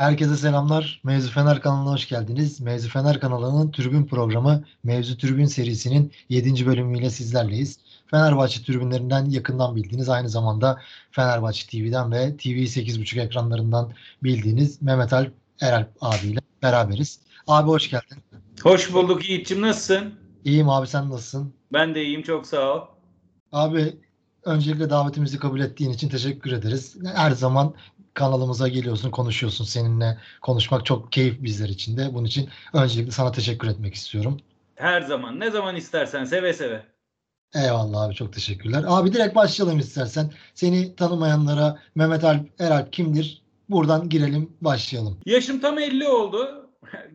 Herkese selamlar. Mevzu Fener kanalına hoş geldiniz. Mevzu Fener kanalının tribün programı Mevzu Tribün serisinin 7. bölümüyle sizlerleyiz. Fenerbahçe tribünlerinden yakından bildiğiniz aynı zamanda Fenerbahçe TV'den ve TV 8.5 ekranlarından bildiğiniz Mehmet Alp Eralp abiyle beraberiz. Abi hoş geldin. Hoş bulduk Yiğit'ciğim nasılsın? İyiyim abi sen nasılsın? Ben de iyiyim çok sağ ol. Abi öncelikle davetimizi kabul ettiğin için teşekkür ederiz. Her zaman kanalımıza geliyorsun, konuşuyorsun. Seninle konuşmak çok keyif bizler için de. Bunun için öncelikle sana teşekkür etmek istiyorum. Her zaman, ne zaman istersen seve seve. Eyvallah abi çok teşekkürler. Abi direkt başlayalım istersen. Seni tanımayanlara Mehmet Alp Eralp kimdir? Buradan girelim başlayalım. Yaşım tam 50 oldu.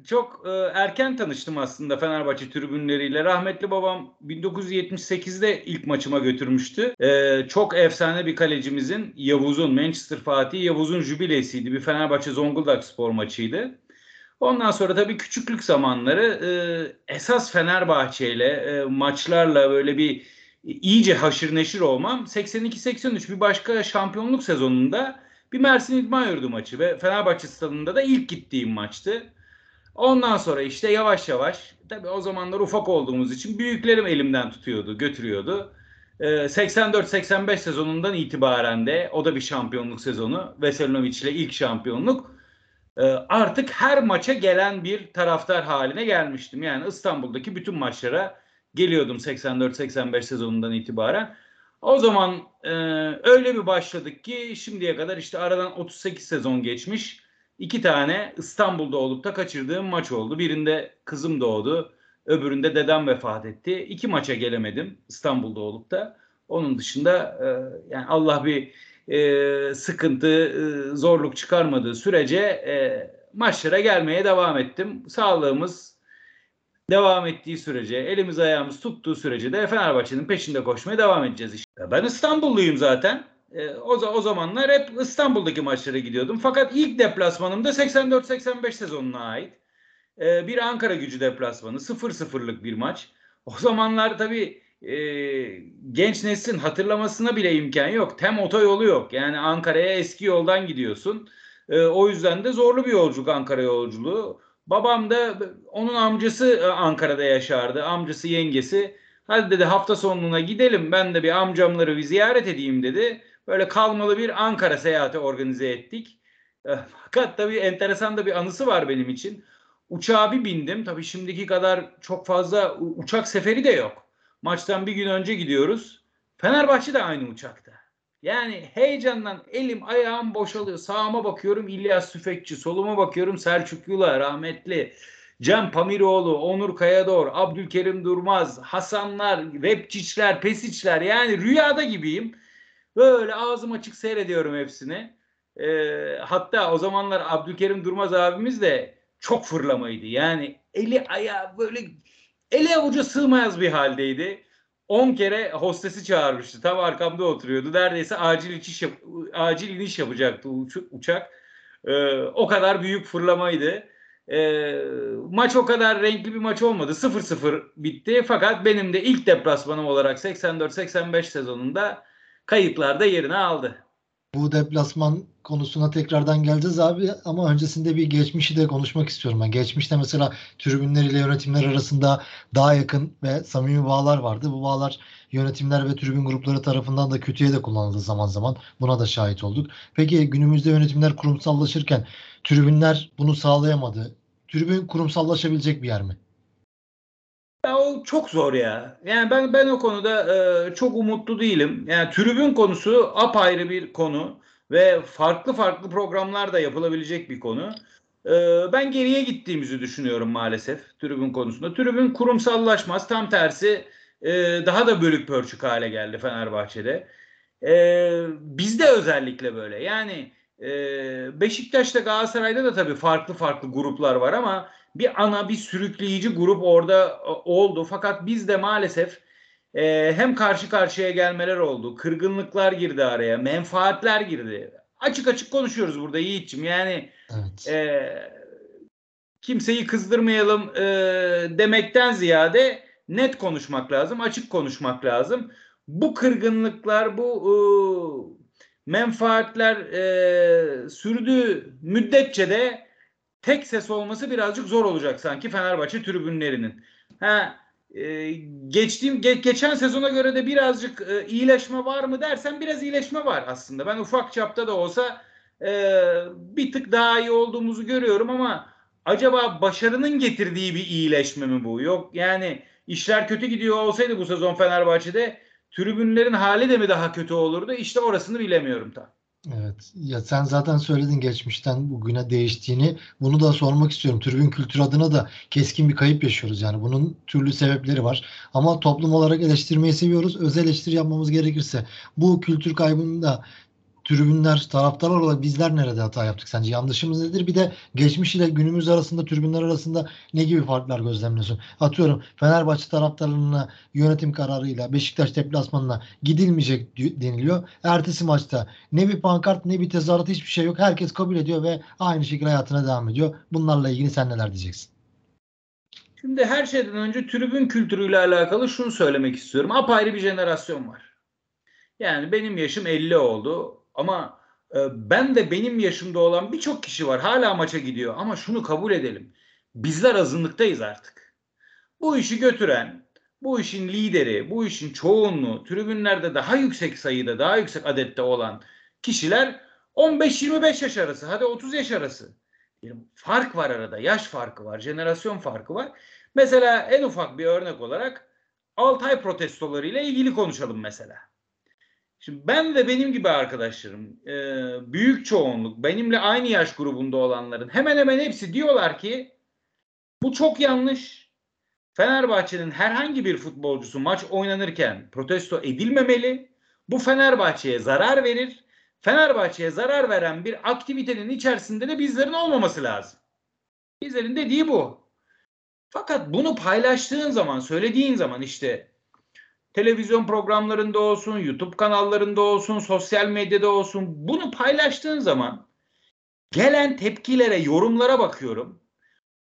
Çok e, erken tanıştım aslında Fenerbahçe tribünleriyle. Rahmetli babam 1978'de ilk maçıma götürmüştü. E, çok efsane bir kalecimizin Yavuz'un, Manchester Fatih Yavuz'un jübilesiydi. Bir Fenerbahçe Zonguldak spor maçıydı. Ondan sonra tabii küçüklük zamanları e, esas Fenerbahçe ile e, maçlarla böyle bir iyice haşır neşir olmam 82-83 bir başka şampiyonluk sezonunda bir Mersin İdman Yurdu maçı ve Fenerbahçe stadında da ilk gittiğim maçtı. Ondan sonra işte yavaş yavaş tabii o zamanlar ufak olduğumuz için büyüklerim elimden tutuyordu, götürüyordu. 84-85 ee, sezonundan itibaren de o da bir şampiyonluk sezonu. Veselinovic ile ilk şampiyonluk. Ee, artık her maça gelen bir taraftar haline gelmiştim. Yani İstanbul'daki bütün maçlara geliyordum 84-85 sezonundan itibaren. O zaman e, öyle bir başladık ki şimdiye kadar işte aradan 38 sezon geçmiş. İki tane İstanbul'da olup da kaçırdığım maç oldu. Birinde kızım doğdu. Öbüründe dedem vefat etti. İki maça gelemedim İstanbul'da olup da. Onun dışında e, yani Allah bir e, sıkıntı, e, zorluk çıkarmadığı sürece e, maçlara gelmeye devam ettim. Sağlığımız devam ettiği sürece, elimiz ayağımız tuttuğu sürece de Fenerbahçe'nin peşinde koşmaya devam edeceğiz işte. Ben İstanbulluyum zaten. E, o, o zamanlar hep İstanbul'daki maçlara gidiyordum. Fakat ilk deplasmanım da 84-85 sezonuna ait. E, bir Ankara gücü deplasmanı. 0-0'lık bir maç. O zamanlar tabii e, genç neslin hatırlamasına bile imkan yok. Tem otoyolu yok. Yani Ankara'ya eski yoldan gidiyorsun. E, o yüzden de zorlu bir yolculuk Ankara yolculuğu. Babam da onun amcası e, Ankara'da yaşardı. Amcası yengesi. Hadi dedi hafta sonuna gidelim ben de bir amcamları bir ziyaret edeyim dedi böyle kalmalı bir Ankara seyahati organize ettik. Eh, fakat tabii enteresan da bir anısı var benim için. Uçağa bir bindim. Tabii şimdiki kadar çok fazla uçak seferi de yok. Maçtan bir gün önce gidiyoruz. Fenerbahçe de aynı uçakta. Yani heyecandan elim ayağım boşalıyor. Sağıma bakıyorum İlyas Süfekçi, soluma bakıyorum Selçuk Yula rahmetli. Cem Pamiroğlu, Onur Kayador, Abdülkerim Durmaz, Hasanlar, Repçiçler, Pesiçler yani rüyada gibiyim. Böyle ağzım açık seyrediyorum hepsini. E, hatta o zamanlar Abdülkerim Durmaz abimiz de çok fırlamaydı. Yani eli ayağı böyle ele avuca sığmaz bir haldeydi. 10 kere hostesi çağırmıştı. Tam arkamda oturuyordu. Neredeyse acil iniş, yap acil iniş yapacaktı uçak. Ee, o kadar büyük fırlamaydı. Ee, maç o kadar renkli bir maç olmadı. 0-0 bitti. Fakat benim de ilk deplasmanım olarak 84-85 sezonunda kayıtlarda yerini aldı. Bu deplasman konusuna tekrardan geleceğiz abi ama öncesinde bir geçmişi de konuşmak istiyorum ben. Geçmişte mesela tribünler ile yönetimler arasında daha yakın ve samimi bağlar vardı. Bu bağlar yönetimler ve tribün grupları tarafından da kötüye de kullanıldı zaman zaman. Buna da şahit olduk. Peki günümüzde yönetimler kurumsallaşırken tribünler bunu sağlayamadı. Tribün kurumsallaşabilecek bir yer mi? Ya o çok zor ya. Yani ben ben o konuda e, çok umutlu değilim. Yani tribün konusu apayrı bir konu ve farklı farklı programlar da yapılabilecek bir konu. E, ben geriye gittiğimizi düşünüyorum maalesef tribün konusunda. Tribün kurumsallaşmaz. Tam tersi e, daha da bölük pörçük hale geldi Fenerbahçe'de. E, bizde özellikle böyle. Yani e, Beşiktaş'ta Galatasaray'da da tabii farklı farklı gruplar var ama bir ana bir sürükleyici grup orada e, oldu. Fakat bizde maalesef e, hem karşı karşıya gelmeler oldu. Kırgınlıklar girdi araya. Menfaatler girdi. Açık açık konuşuyoruz burada Yiğit'ciğim. Yani evet. e, kimseyi kızdırmayalım e, demekten ziyade net konuşmak lazım. Açık konuşmak lazım. Bu kırgınlıklar, bu e, menfaatler e, sürdüğü müddetçe de tek ses olması birazcık zor olacak sanki Fenerbahçe tribünlerinin. Ha e, geçtiğim ge, geçen sezona göre de birazcık e, iyileşme var mı dersen biraz iyileşme var aslında. Ben ufak çapta da olsa e, bir tık daha iyi olduğumuzu görüyorum ama acaba başarının getirdiği bir iyileşme mi bu? Yok yani işler kötü gidiyor olsaydı bu sezon Fenerbahçe'de tribünlerin hali de mi daha kötü olurdu? İşte orasını bilemiyorum tam. Evet. Ya sen zaten söyledin geçmişten bugüne değiştiğini. Bunu da sormak istiyorum. Tribün kültürü adına da keskin bir kayıp yaşıyoruz yani. Bunun türlü sebepleri var. Ama toplum olarak eleştirmeyi seviyoruz. Öz eleştiri yapmamız gerekirse bu kültür kaybında tribünler, taraftarlar olarak bizler nerede hata yaptık sence? Yanlışımız nedir? Bir de geçmiş ile günümüz arasında, tribünler arasında ne gibi farklar gözlemliyorsun? Atıyorum Fenerbahçe taraftarlarına yönetim kararıyla Beşiktaş deplasmanına gidilmeyecek deniliyor. Ertesi maçta ne bir pankart ne bir tezahürat hiçbir şey yok. Herkes kabul ediyor ve aynı şekilde hayatına devam ediyor. Bunlarla ilgili sen neler diyeceksin? Şimdi her şeyden önce tribün kültürüyle alakalı şunu söylemek istiyorum. Apayrı bir jenerasyon var. Yani benim yaşım 50 oldu. Ama e, ben de benim yaşımda olan birçok kişi var. Hala maça gidiyor. Ama şunu kabul edelim. Bizler azınlıktayız artık. Bu işi götüren, bu işin lideri, bu işin çoğunluğu, tribünlerde daha yüksek sayıda, daha yüksek adette olan kişiler 15-25 yaş arası, hadi 30 yaş arası. Fark var arada, yaş farkı var, jenerasyon farkı var. Mesela en ufak bir örnek olarak Altay protestoları ile ilgili konuşalım mesela. Şimdi ben ve benim gibi arkadaşlarım, e, büyük çoğunluk, benimle aynı yaş grubunda olanların hemen hemen hepsi diyorlar ki bu çok yanlış. Fenerbahçe'nin herhangi bir futbolcusu maç oynanırken protesto edilmemeli. Bu Fenerbahçe'ye zarar verir. Fenerbahçe'ye zarar veren bir aktivitenin içerisinde de bizlerin olmaması lazım. Bizlerin dediği bu. Fakat bunu paylaştığın zaman, söylediğin zaman işte televizyon programlarında olsun, YouTube kanallarında olsun, sosyal medyada olsun bunu paylaştığın zaman gelen tepkilere, yorumlara bakıyorum.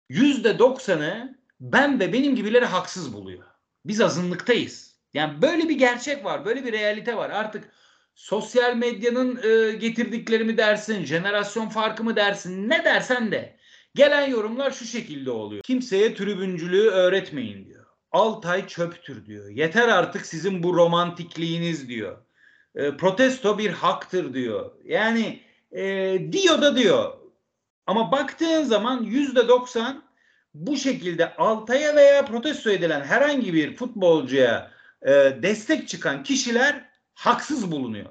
Yüzde doksanı ben ve benim gibileri haksız buluyor. Biz azınlıktayız. Yani böyle bir gerçek var, böyle bir realite var. Artık sosyal medyanın e, getirdikleri mi dersin, jenerasyon farkı mı dersin, ne dersen de gelen yorumlar şu şekilde oluyor. Kimseye tribüncülüğü öğretmeyin diyor. Altay çöptür diyor. Yeter artık sizin bu romantikliğiniz diyor. E, protesto bir haktır diyor. Yani e, diyor da diyor. Ama baktığın zaman yüzde doksan bu şekilde Altay'a veya protesto edilen herhangi bir futbolcuya e, destek çıkan kişiler haksız bulunuyor.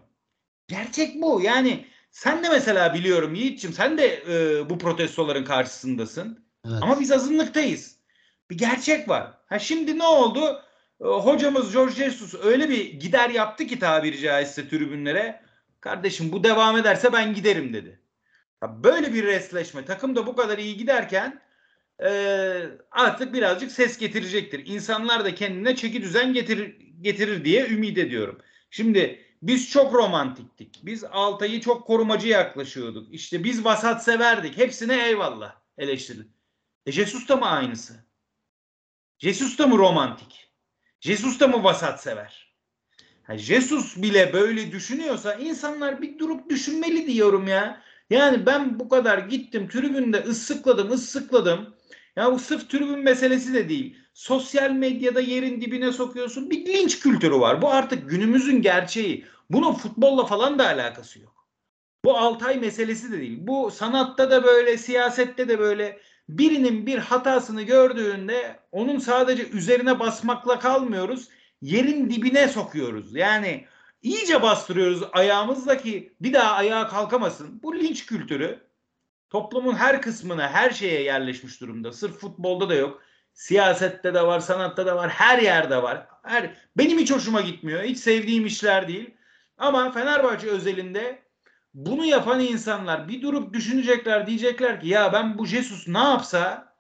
Gerçek bu. Yani sen de mesela biliyorum Yiğit'ciğim sen de e, bu protestoların karşısındasın. Evet. Ama biz azınlıktayız. Bir gerçek var. Ha şimdi ne oldu? Ee, hocamız George Jesus öyle bir gider yaptı ki tabiri caizse tribünlere. Kardeşim bu devam ederse ben giderim dedi. Böyle bir resleşme takım da bu kadar iyi giderken e, artık birazcık ses getirecektir. İnsanlar da kendine çeki düzen getirir, getirir diye ümit ediyorum. Şimdi biz çok romantiktik. Biz Altay'ı çok korumacı yaklaşıyorduk. İşte biz vasat severdik. Hepsine eyvallah eleştirdik. E Jesus da mı aynısı? Jesus da mı romantik? Jesus da mı vasat sever? Ha, Jesus bile böyle düşünüyorsa insanlar bir durup düşünmeli diyorum ya. Yani ben bu kadar gittim tribünde ıssıkladım ıssıkladım. Ya bu sırf tribün meselesi de değil. Sosyal medyada yerin dibine sokuyorsun. Bir linç kültürü var. Bu artık günümüzün gerçeği. Bunun futbolla falan da alakası yok. Bu Altay meselesi de değil. Bu sanatta da böyle, siyasette de böyle birinin bir hatasını gördüğünde onun sadece üzerine basmakla kalmıyoruz. Yerin dibine sokuyoruz. Yani iyice bastırıyoruz ayağımızla ki bir daha ayağa kalkamasın. Bu linç kültürü toplumun her kısmına, her şeye yerleşmiş durumda. Sırf futbolda da yok. Siyasette de var, sanatta da var, her yerde var. Her benim hiç hoşuma gitmiyor. Hiç sevdiğim işler değil. Ama Fenerbahçe özelinde bunu yapan insanlar bir durup düşünecekler diyecekler ki ya ben bu Jesus ne yapsa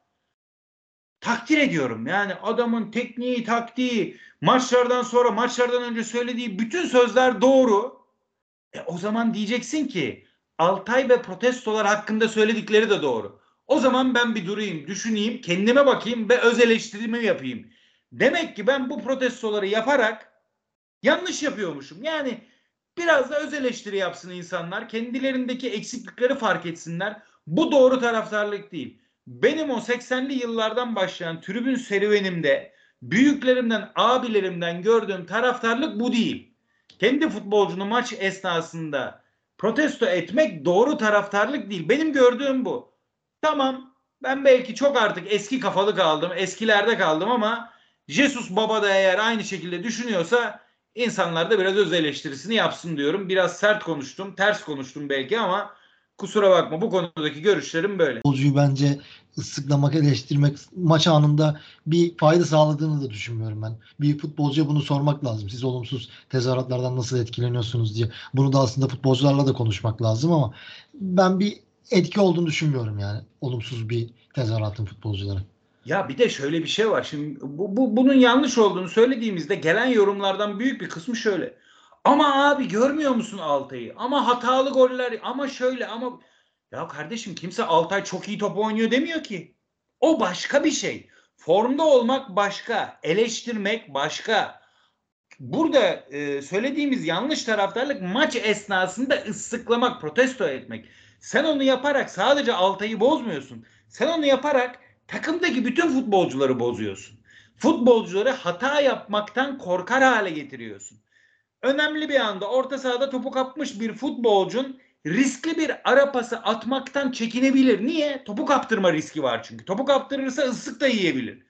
takdir ediyorum. Yani adamın tekniği, taktiği, maçlardan sonra, maçlardan önce söylediği bütün sözler doğru. E o zaman diyeceksin ki Altay ve protestolar hakkında söyledikleri de doğru. O zaman ben bir durayım, düşüneyim, kendime bakayım ve öz eleştirimi yapayım. Demek ki ben bu protestoları yaparak yanlış yapıyormuşum. Yani Biraz da öz eleştiri yapsın insanlar. Kendilerindeki eksiklikleri fark etsinler. Bu doğru taraftarlık değil. Benim o 80'li yıllardan başlayan tribün serüvenimde büyüklerimden, abilerimden gördüğüm taraftarlık bu değil. Kendi futbolcunu maç esnasında protesto etmek doğru taraftarlık değil. Benim gördüğüm bu. Tamam ben belki çok artık eski kafalı kaldım, eskilerde kaldım ama Jesus Baba da eğer aynı şekilde düşünüyorsa insanlar da biraz öz eleştirisini yapsın diyorum. Biraz sert konuştum, ters konuştum belki ama kusura bakma bu konudaki görüşlerim böyle. Futbolcuyu bence ıslıklamak, eleştirmek maç anında bir fayda sağladığını da düşünmüyorum ben. Bir futbolcuya bunu sormak lazım. Siz olumsuz tezahüratlardan nasıl etkileniyorsunuz diye. Bunu da aslında futbolcularla da konuşmak lazım ama ben bir etki olduğunu düşünmüyorum yani. Olumsuz bir tezahüratın futbolculara. Ya bir de şöyle bir şey var. Şimdi bu, bu bunun yanlış olduğunu söylediğimizde gelen yorumlardan büyük bir kısmı şöyle. Ama abi görmüyor musun Altay'ı? Ama hatalı goller ama şöyle ama ya kardeşim kimse Altay çok iyi top oynuyor demiyor ki. O başka bir şey. Formda olmak başka, eleştirmek başka. Burada e, söylediğimiz yanlış taraftarlık maç esnasında ıslıklamak, protesto etmek. Sen onu yaparak sadece Altay'ı bozmuyorsun. Sen onu yaparak takımdaki bütün futbolcuları bozuyorsun. Futbolcuları hata yapmaktan korkar hale getiriyorsun. Önemli bir anda orta sahada topu kapmış bir futbolcun riskli bir ara pası atmaktan çekinebilir. Niye? Topu kaptırma riski var çünkü. Topu kaptırırsa ıslık da yiyebilir.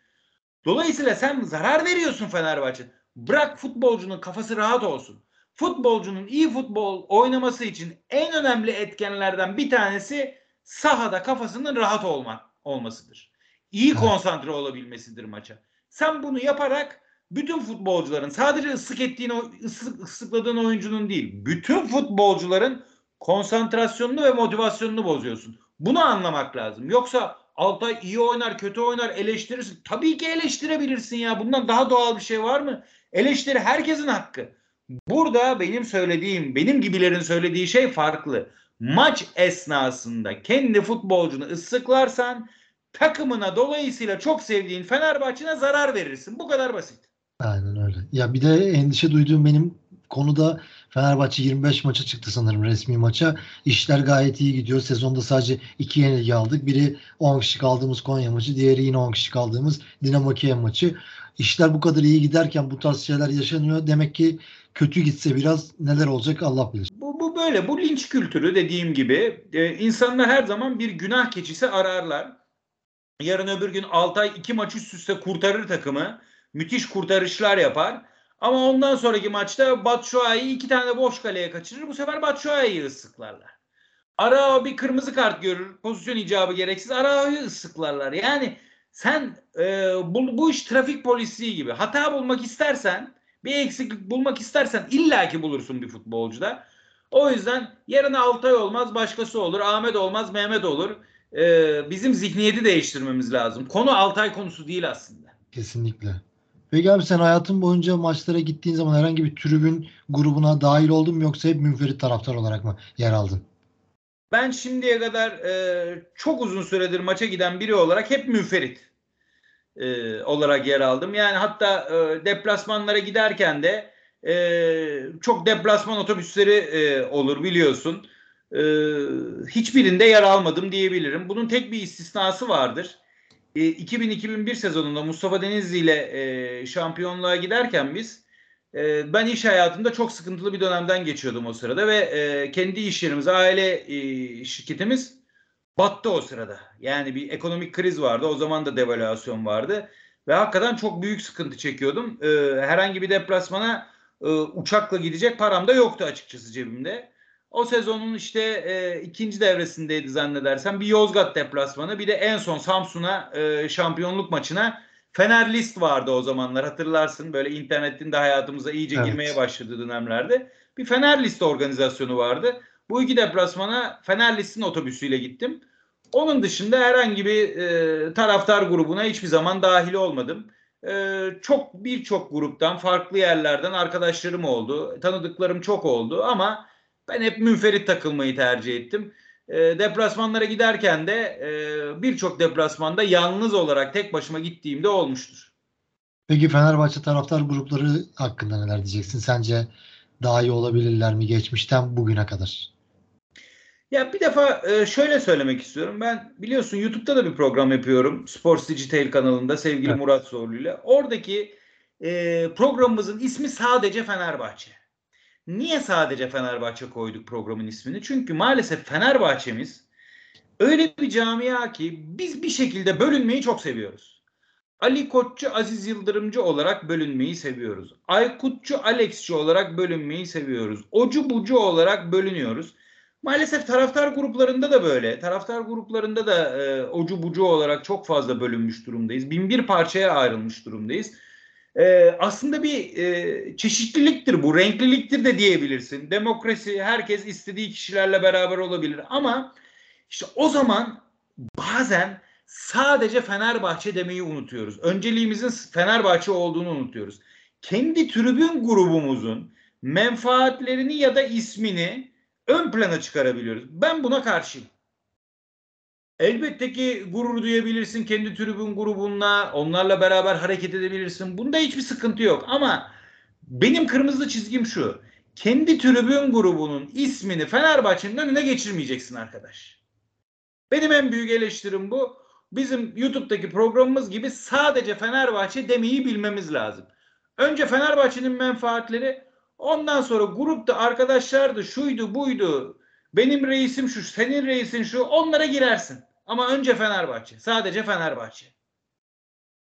Dolayısıyla sen zarar veriyorsun Fenerbahçe. Bırak futbolcunun kafası rahat olsun. Futbolcunun iyi futbol oynaması için en önemli etkenlerden bir tanesi sahada kafasının rahat olmak olmasıdır. İyi konsantre olabilmesidir maça. Sen bunu yaparak bütün futbolcuların sadece ıslık ettiğin ıslık, ıslıkladığın oyuncunun değil, bütün futbolcuların konsantrasyonunu ve motivasyonunu bozuyorsun. Bunu anlamak lazım. Yoksa Altay iyi oynar, kötü oynar, eleştirirsin. Tabii ki eleştirebilirsin ya. Bundan daha doğal bir şey var mı? Eleştiri herkesin hakkı. Burada benim söylediğim, benim gibilerin söylediği şey farklı. Maç esnasında kendi futbolcunu ıslıklarsan takımına dolayısıyla çok sevdiğin Fenerbahçe'ne zarar verirsin. Bu kadar basit. Aynen öyle. Ya bir de endişe duyduğum benim konuda Fenerbahçe 25 maça çıktı sanırım resmi maça. İşler gayet iyi gidiyor. Sezonda sadece 2 yenilgi aldık. Biri 10 kişi kaldığımız Konya maçı, diğeri yine 10 kişi kaldığımız Dinamo Kiev maçı. İşler bu kadar iyi giderken bu tarz şeyler yaşanıyor. Demek ki kötü gitse biraz neler olacak Allah bilir. Bu, bu böyle. Bu linç kültürü dediğim gibi. Ee, insanlar her zaman bir günah keçisi ararlar. Yarın öbür gün Altay iki maç üst üste kurtarır takımı. Müthiş kurtarışlar yapar. Ama ondan sonraki maçta Batshuayi iki tane boş kaleye kaçırır. Bu sefer Batshuayi'yi ıslıklarlar. Arao bir kırmızı kart görür. Pozisyon icabı gereksiz. Arao'yu ıslıklarlar. Yani sen e, bu, bu iş trafik polisliği gibi. Hata bulmak istersen bir eksiklik bulmak istersen illaki bulursun bir futbolcuda. O yüzden yarın Altay olmaz başkası olur. Ahmet olmaz Mehmet olur. Ee, bizim zihniyeti değiştirmemiz lazım. Konu Altay konusu değil aslında. Kesinlikle. Peki abi sen hayatın boyunca maçlara gittiğin zaman herhangi bir tribün grubuna dahil oldun mu yoksa hep münferit taraftar olarak mı yer aldın? Ben şimdiye kadar e, çok uzun süredir maça giden biri olarak hep münferit e, olarak yer aldım. Yani hatta e, deplasmanlara giderken de e, çok deplasman otobüsleri e, olur biliyorsun. E, hiçbirinde yer almadım diyebilirim. Bunun tek bir istisnası vardır. E, 2000-2001 sezonunda Mustafa Denizli ile e, şampiyonluğa giderken biz e, ben iş hayatımda çok sıkıntılı bir dönemden geçiyordum o sırada ve e, kendi iş yerimiz, aile e, şirketimiz battı o sırada. Yani bir ekonomik kriz vardı. O zaman da devalüasyon vardı. Ve hakikaten çok büyük sıkıntı çekiyordum. E, herhangi bir deplasmana e, uçakla gidecek param da yoktu açıkçası cebimde. O sezonun işte e, ikinci devresindeydi zannedersem. Bir Yozgat deplasmanı bir de en son Samsun'a e, şampiyonluk maçına Fener List vardı o zamanlar hatırlarsın. Böyle internetin de hayatımıza iyice Evet. girmeye başladığı dönemlerde. Bir Fener List organizasyonu vardı. Bu iki deplasmana Fener List'in otobüsüyle gittim. Onun dışında herhangi bir e, taraftar grubuna hiçbir zaman dahil olmadım. E, çok birçok gruptan, farklı yerlerden arkadaşlarım oldu. Tanıdıklarım çok oldu ama ben hep münferit takılmayı tercih ettim. E, deplasmanlara giderken de e, birçok deplasmanda yalnız olarak tek başıma gittiğimde olmuştur. Peki Fenerbahçe taraftar grupları hakkında neler diyeceksin? Sence daha iyi olabilirler mi geçmişten bugüne kadar? Ya bir defa e, şöyle söylemek istiyorum. Ben biliyorsun YouTube'da da bir program yapıyorum. Sports Digital kanalında sevgili evet. Murat Zorlu ile. Oradaki e, programımızın ismi sadece Fenerbahçe. Niye sadece Fenerbahçe koyduk programın ismini? Çünkü maalesef Fenerbahçe'miz öyle bir camia ki biz bir şekilde bölünmeyi çok seviyoruz. Ali Koççu, Aziz Yıldırımcı olarak bölünmeyi seviyoruz. Aykutçu, Alexçi olarak bölünmeyi seviyoruz. Ocu bucu olarak bölünüyoruz. Maalesef taraftar gruplarında da böyle. Taraftar gruplarında da e, ocu bucu olarak çok fazla bölünmüş durumdayız. Bin bir parçaya ayrılmış durumdayız. E, aslında bir e, çeşitliliktir bu, renkliliktir de diyebilirsin. Demokrasi, herkes istediği kişilerle beraber olabilir. Ama işte o zaman bazen sadece Fenerbahçe demeyi unutuyoruz. Önceliğimizin Fenerbahçe olduğunu unutuyoruz. Kendi tribün grubumuzun menfaatlerini ya da ismini ön plana çıkarabiliyoruz. Ben buna karşıyım. Elbette ki gurur duyabilirsin kendi tribün grubunla, onlarla beraber hareket edebilirsin. Bunda hiçbir sıkıntı yok ama benim kırmızı çizgim şu. Kendi tribün grubunun ismini Fenerbahçe'nin önüne geçirmeyeceksin arkadaş. Benim en büyük eleştirim bu. Bizim YouTube'daki programımız gibi sadece Fenerbahçe demeyi bilmemiz lazım. Önce Fenerbahçe'nin menfaatleri Ondan sonra grupta arkadaşlardı, şuydu, buydu. Benim reisim şu, senin reisin şu. Onlara girersin. Ama önce Fenerbahçe. Sadece Fenerbahçe.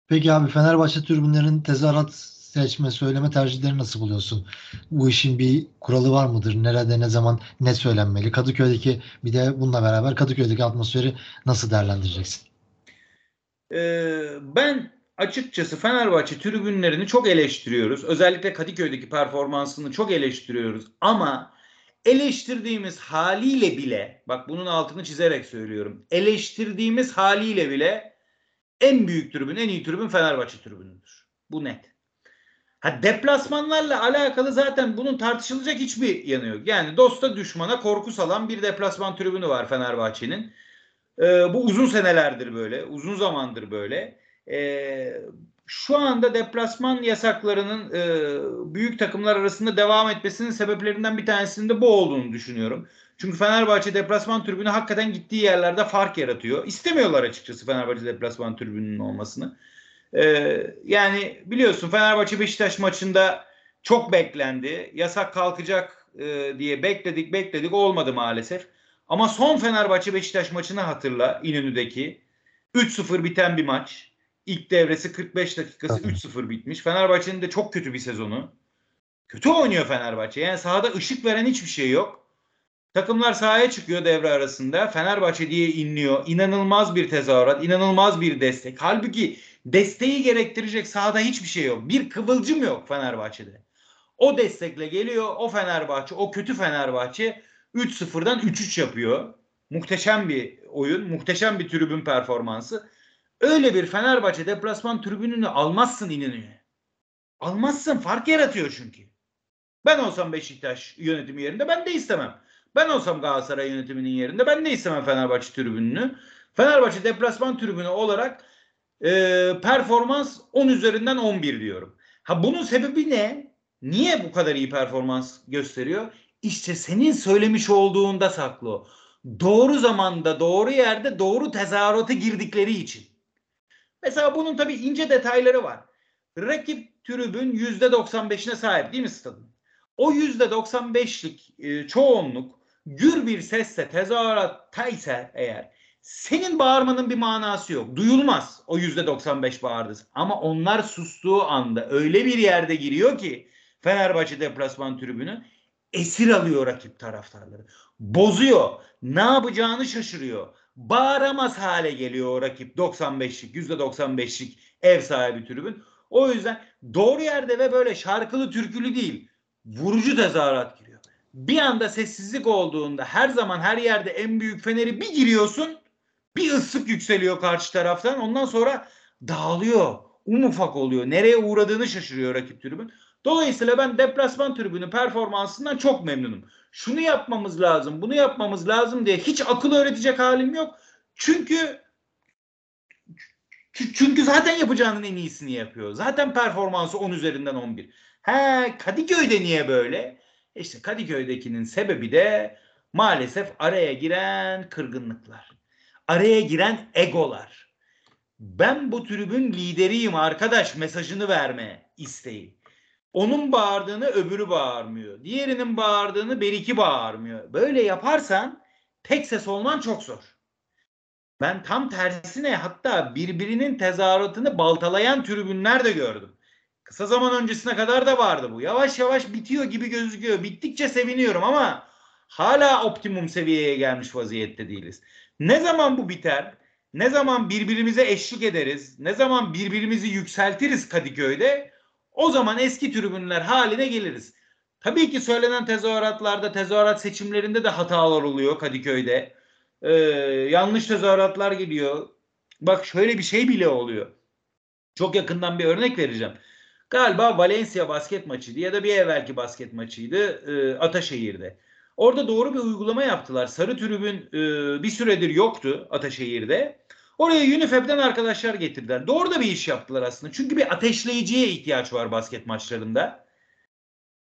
Peki abi Fenerbahçe tribünlerin tezahürat seçme, söyleme tercihleri nasıl buluyorsun? Bu işin bir kuralı var mıdır? Nerede, ne zaman, ne söylenmeli? Kadıköy'deki bir de bununla beraber Kadıköy'deki atmosferi nasıl değerlendireceksin? Ee, ben açıkçası Fenerbahçe tribünlerini çok eleştiriyoruz. Özellikle Kadıköy'deki performansını çok eleştiriyoruz. Ama eleştirdiğimiz haliyle bile, bak bunun altını çizerek söylüyorum. Eleştirdiğimiz haliyle bile en büyük tribün, en iyi tribün Fenerbahçe tribünüdür. Bu net. Ha deplasmanlarla alakalı zaten bunun tartışılacak hiçbir yanı yok. Yani dosta düşmana korku salan bir deplasman tribünü var Fenerbahçe'nin. Ee, bu uzun senelerdir böyle, uzun zamandır böyle. E, şu anda deplasman yasaklarının e, büyük takımlar arasında devam etmesinin sebeplerinden bir tanesinin de bu olduğunu düşünüyorum. Çünkü Fenerbahçe deplasman tribünü hakikaten gittiği yerlerde fark yaratıyor. İstemiyorlar açıkçası Fenerbahçe deplasman tribününün olmasını. Ee, yani biliyorsun Fenerbahçe Beşiktaş maçında çok beklendi. Yasak kalkacak e, diye bekledik bekledik olmadı maalesef. Ama son Fenerbahçe Beşiktaş maçını hatırla İnönü'deki 3-0 biten bir maç. İlk devresi 45 dakikası 3-0 bitmiş. Fenerbahçe'nin de çok kötü bir sezonu. Kötü oynuyor Fenerbahçe. Yani sahada ışık veren hiçbir şey yok. Takımlar sahaya çıkıyor devre arasında. Fenerbahçe diye inliyor. İnanılmaz bir tezahürat, inanılmaz bir destek. Halbuki desteği gerektirecek sahada hiçbir şey yok. Bir kıvılcım yok Fenerbahçe'de. O destekle geliyor o Fenerbahçe, o kötü Fenerbahçe 3-0'dan 3-3 yapıyor. Muhteşem bir oyun, muhteşem bir tribün performansı. Öyle bir Fenerbahçe deplasman tribününü almazsın İnönü'ye. Almazsın. Fark yaratıyor çünkü. Ben olsam Beşiktaş yönetimi yerinde ben de istemem. Ben olsam Galatasaray yönetiminin yerinde ben de istemem Fenerbahçe tribününü. Fenerbahçe deplasman tribünü olarak e, performans 10 üzerinden 11 diyorum. Ha bunun sebebi ne? Niye bu kadar iyi performans gösteriyor? İşte senin söylemiş olduğunda saklı Doğru zamanda, doğru yerde, doğru tezahürata girdikleri için. Mesela bunun tabii ince detayları var. Rakip tribün %95'ine sahip değil mi stadın? O %95'lik e, çoğunluk gür bir sesle tezahürattaysa eğer senin bağırmanın bir manası yok. Duyulmaz o %95 bağırdı. Ama onlar sustuğu anda öyle bir yerde giriyor ki Fenerbahçe deplasman tribünü esir alıyor rakip taraftarları. Bozuyor. Ne yapacağını şaşırıyor bağıramaz hale geliyor o rakip 95'lik %95'lik ev sahibi tribün. O yüzden doğru yerde ve böyle şarkılı türkülü değil vurucu tezahürat giriyor. Bir anda sessizlik olduğunda her zaman her yerde en büyük feneri bir giriyorsun bir ıslık yükseliyor karşı taraftan ondan sonra dağılıyor. Un ufak oluyor. Nereye uğradığını şaşırıyor rakip tribün. Dolayısıyla ben deplasman tribünü performansından çok memnunum. Şunu yapmamız lazım, bunu yapmamız lazım diye hiç akıl öğretecek halim yok. Çünkü çünkü zaten yapacağının en iyisini yapıyor. Zaten performansı 10 üzerinden 11. He Kadıköy'de niye böyle? İşte Kadıköy'dekinin sebebi de maalesef araya giren kırgınlıklar. Araya giren egolar. Ben bu tribün lideriyim arkadaş mesajını verme isteği. Onun bağırdığını öbürü bağırmıyor. Diğerinin bağırdığını beriki bağırmıyor. Böyle yaparsan tek ses olman çok zor. Ben tam tersine hatta birbirinin tezahüratını baltalayan tribünler de gördüm. Kısa zaman öncesine kadar da vardı bu. Yavaş yavaş bitiyor gibi gözüküyor. Bittikçe seviniyorum ama hala optimum seviyeye gelmiş vaziyette değiliz. Ne zaman bu biter? Ne zaman birbirimize eşlik ederiz? Ne zaman birbirimizi yükseltiriz Kadıköy'de? O zaman eski tribünler haline geliriz. Tabii ki söylenen tezahüratlarda, tezahürat seçimlerinde de hatalar oluyor Kadıköy'de. Ee, yanlış tezahüratlar geliyor. Bak şöyle bir şey bile oluyor. Çok yakından bir örnek vereceğim. Galiba Valencia basket maçıydı ya da bir evvelki basket maçıydı e, Ataşehir'de. Orada doğru bir uygulama yaptılar. Sarı tribün e, bir süredir yoktu Ataşehir'de. Oraya UNIFEB'den arkadaşlar getirdiler. Doğru da bir iş yaptılar aslında. Çünkü bir ateşleyiciye ihtiyaç var basket maçlarında.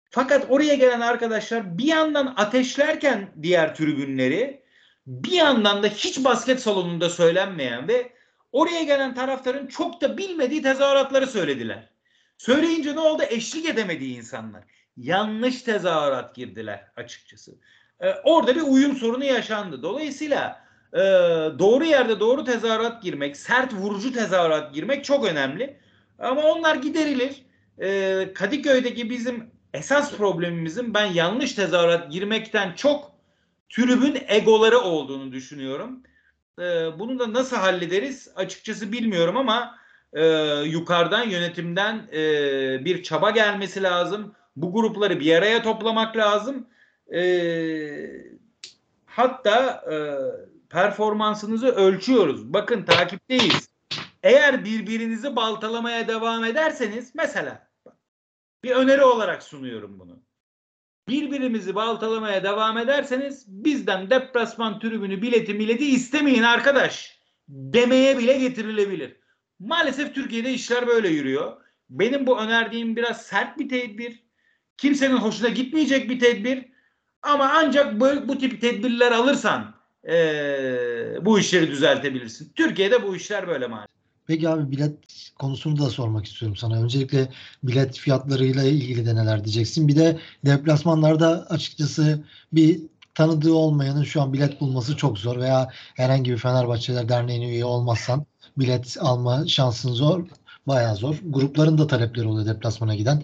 Fakat oraya gelen arkadaşlar bir yandan ateşlerken diğer tribünleri bir yandan da hiç basket salonunda söylenmeyen ve oraya gelen taraftarın çok da bilmediği tezahüratları söylediler. Söyleyince ne oldu? Eşlik edemediği insanlar. Yanlış tezahürat girdiler açıkçası. Ee, orada bir uyum sorunu yaşandı. Dolayısıyla e, doğru yerde doğru tezahürat girmek, sert vurucu tezahürat girmek çok önemli. Ama onlar giderilir. E, Kadıköy'deki bizim esas problemimizin ben yanlış tezahürat girmekten çok tribün egoları olduğunu düşünüyorum. E, bunu da nasıl hallederiz açıkçası bilmiyorum ama e, yukarıdan yönetimden e, bir çaba gelmesi lazım. Bu grupları bir araya toplamak lazım. E, hatta e, performansınızı ölçüyoruz. Bakın takipteyiz. Eğer birbirinizi baltalamaya devam ederseniz mesela bir öneri olarak sunuyorum bunu. Birbirimizi baltalamaya devam ederseniz bizden deplasman tribünü bileti mileti istemeyin arkadaş demeye bile getirilebilir. Maalesef Türkiye'de işler böyle yürüyor. Benim bu önerdiğim biraz sert bir tedbir. Kimsenin hoşuna gitmeyecek bir tedbir. Ama ancak bu, bu tip tedbirler alırsan ee, bu işleri düzeltebilirsin. Türkiye'de bu işler böyle maalesef. Peki abi bilet konusunu da sormak istiyorum sana. Öncelikle bilet fiyatlarıyla ilgili de neler diyeceksin? Bir de deplasmanlarda açıkçası bir tanıdığı olmayanın şu an bilet bulması çok zor veya herhangi bir Fenerbahçeler Derneği'ne üye olmazsan bilet alma şansın zor. Bayağı zor. Grupların da talepleri oluyor deplasmana giden.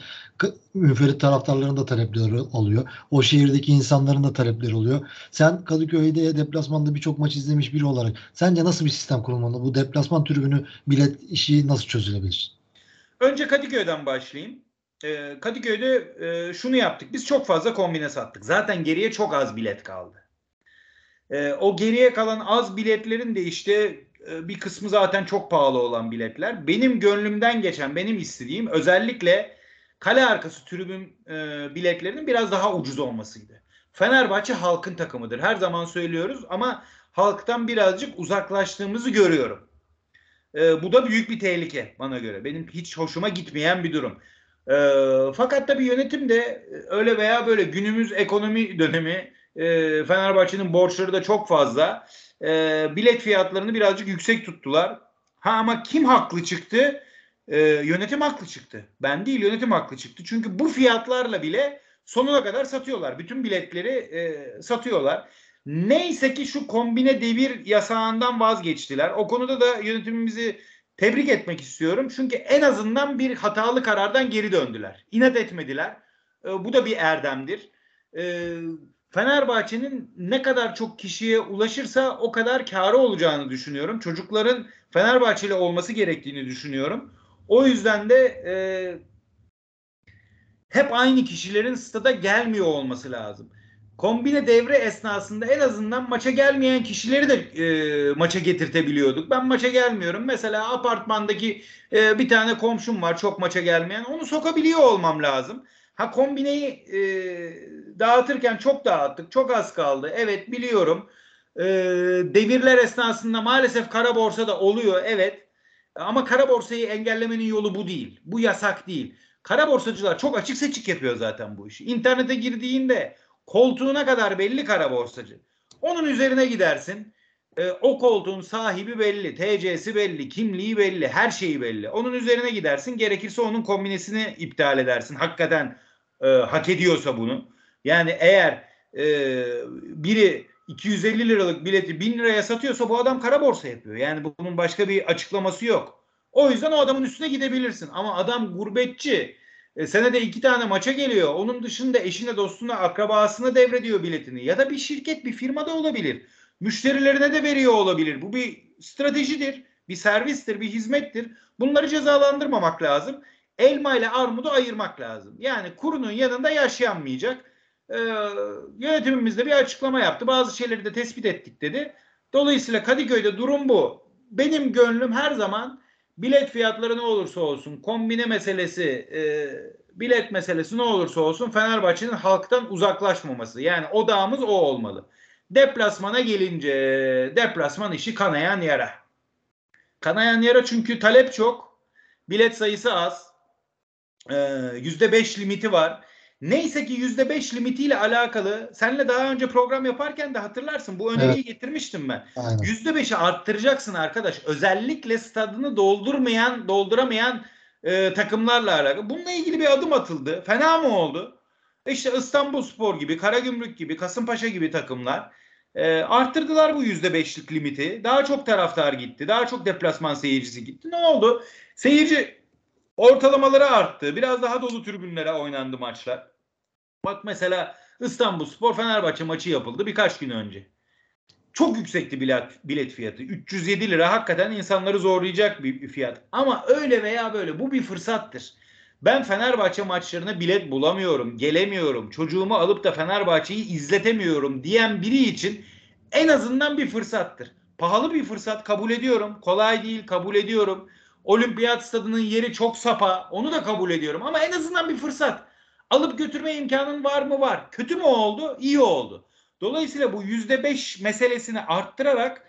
Müferit taraftarların da talepleri oluyor. O şehirdeki insanların da talepleri oluyor. Sen Kadıköy'de deplasmanda birçok maç izlemiş biri olarak sence nasıl bir sistem kurulmalı? Bu deplasman tribünü bilet işi nasıl çözülebilir? Önce Kadıköy'den başlayayım. Ee, Kadıköy'de e, şunu yaptık. Biz çok fazla kombine sattık. Zaten geriye çok az bilet kaldı. Ee, o geriye kalan az biletlerin de işte e, bir kısmı zaten çok pahalı olan biletler. Benim gönlümden geçen, benim istediğim özellikle kale arkası tribün e, biletlerinin biraz daha ucuz olmasıydı. Fenerbahçe halkın takımıdır. Her zaman söylüyoruz ama halktan birazcık uzaklaştığımızı görüyorum. E, bu da büyük bir tehlike bana göre. Benim hiç hoşuma gitmeyen bir durum. E, fakat tabii yönetim de öyle veya böyle günümüz ekonomi dönemi e, Fenerbahçe'nin borçları da çok fazla. E, bilet fiyatlarını birazcık yüksek tuttular. Ha ama kim haklı çıktı? E, yönetim haklı çıktı. Ben değil yönetim haklı çıktı. Çünkü bu fiyatlarla bile sonuna kadar satıyorlar. Bütün biletleri e, satıyorlar. Neyse ki şu kombine devir yasağından vazgeçtiler. O konuda da yönetimimizi tebrik etmek istiyorum. Çünkü en azından bir hatalı karardan geri döndüler. İnat etmediler. E, bu da bir erdemdir. E, Fenerbahçe'nin ne kadar çok kişiye ulaşırsa o kadar karı olacağını düşünüyorum. Çocukların Fenerbahçeli olması gerektiğini düşünüyorum. O yüzden de e, hep aynı kişilerin stada gelmiyor olması lazım. Kombine devre esnasında en azından maça gelmeyen kişileri de e, maça getirtebiliyorduk. Ben maça gelmiyorum. Mesela apartmandaki e, bir tane komşum var çok maça gelmeyen. Onu sokabiliyor olmam lazım. Ha kombineyi e, dağıtırken çok dağıttık. Çok az kaldı. Evet biliyorum. E, devirler esnasında maalesef kara borsa da oluyor. Evet. Ama kara borsayı engellemenin yolu bu değil. Bu yasak değil. Kara borsacılar çok açık seçik yapıyor zaten bu işi. İnternete girdiğinde koltuğuna kadar belli kara borsacı. Onun üzerine gidersin. E, o koltuğun sahibi belli, TC'si belli, kimliği belli, her şeyi belli. Onun üzerine gidersin. Gerekirse onun kombinesini iptal edersin. Hakikaten e, hak ediyorsa bunu. Yani eğer e, biri 250 liralık bileti 1000 liraya satıyorsa bu adam kara borsa yapıyor. Yani bunun başka bir açıklaması yok. O yüzden o adamın üstüne gidebilirsin. Ama adam gurbetçi. E, senede iki tane maça geliyor. Onun dışında eşine, dostuna, akrabasına devrediyor biletini. Ya da bir şirket, bir firmada olabilir. Müşterilerine de veriyor olabilir. Bu bir stratejidir, bir servistir, bir hizmettir. Bunları cezalandırmamak lazım. Elma ile armudu ayırmak lazım. Yani kurunun yanında yaşayanmayacak. Ee, yönetimimiz de bir açıklama yaptı. Bazı şeyleri de tespit ettik dedi. Dolayısıyla Kadıköy'de durum bu. Benim gönlüm her zaman bilet fiyatları ne olursa olsun, kombine meselesi, e, bilet meselesi ne olursa olsun Fenerbahçe'nin halktan uzaklaşmaması. Yani odağımız o olmalı. Deplasmana gelince deplasman işi kanayan yara. Kanayan yara çünkü talep çok. Bilet sayısı az. Yüzde beş limiti var. Neyse ki yüzde beş limitiyle alakalı senle daha önce program yaparken de hatırlarsın bu öneriyi evet. getirmiştim ben. Yüzde beşi arttıracaksın arkadaş. Özellikle stadını doldurmayan, dolduramayan e, takımlarla alakalı. Bununla ilgili bir adım atıldı. Fena mı oldu? İşte İstanbul Spor gibi, Karagümrük gibi, Kasımpaşa gibi takımlar e, arttırdılar bu yüzde beşlik limiti. Daha çok taraftar gitti. Daha çok deplasman seyircisi gitti. Ne oldu? Seyirci ortalamaları arttı. Biraz daha dolu tribünlere oynandı maçlar. Bak mesela İstanbul Spor Fenerbahçe maçı yapıldı birkaç gün önce. Çok yüksekti bilet, bilet fiyatı. 307 lira hakikaten insanları zorlayacak bir fiyat. Ama öyle veya böyle bu bir fırsattır. Ben Fenerbahçe maçlarına bilet bulamıyorum, gelemiyorum, çocuğumu alıp da Fenerbahçe'yi izletemiyorum diyen biri için en azından bir fırsattır. Pahalı bir fırsat kabul ediyorum. Kolay değil kabul ediyorum. Olimpiyat stadının yeri çok sapa. Onu da kabul ediyorum ama en azından bir fırsat. Alıp götürme imkanın var mı? Var. Kötü mü oldu? İyi oldu. Dolayısıyla bu yüzde beş meselesini arttırarak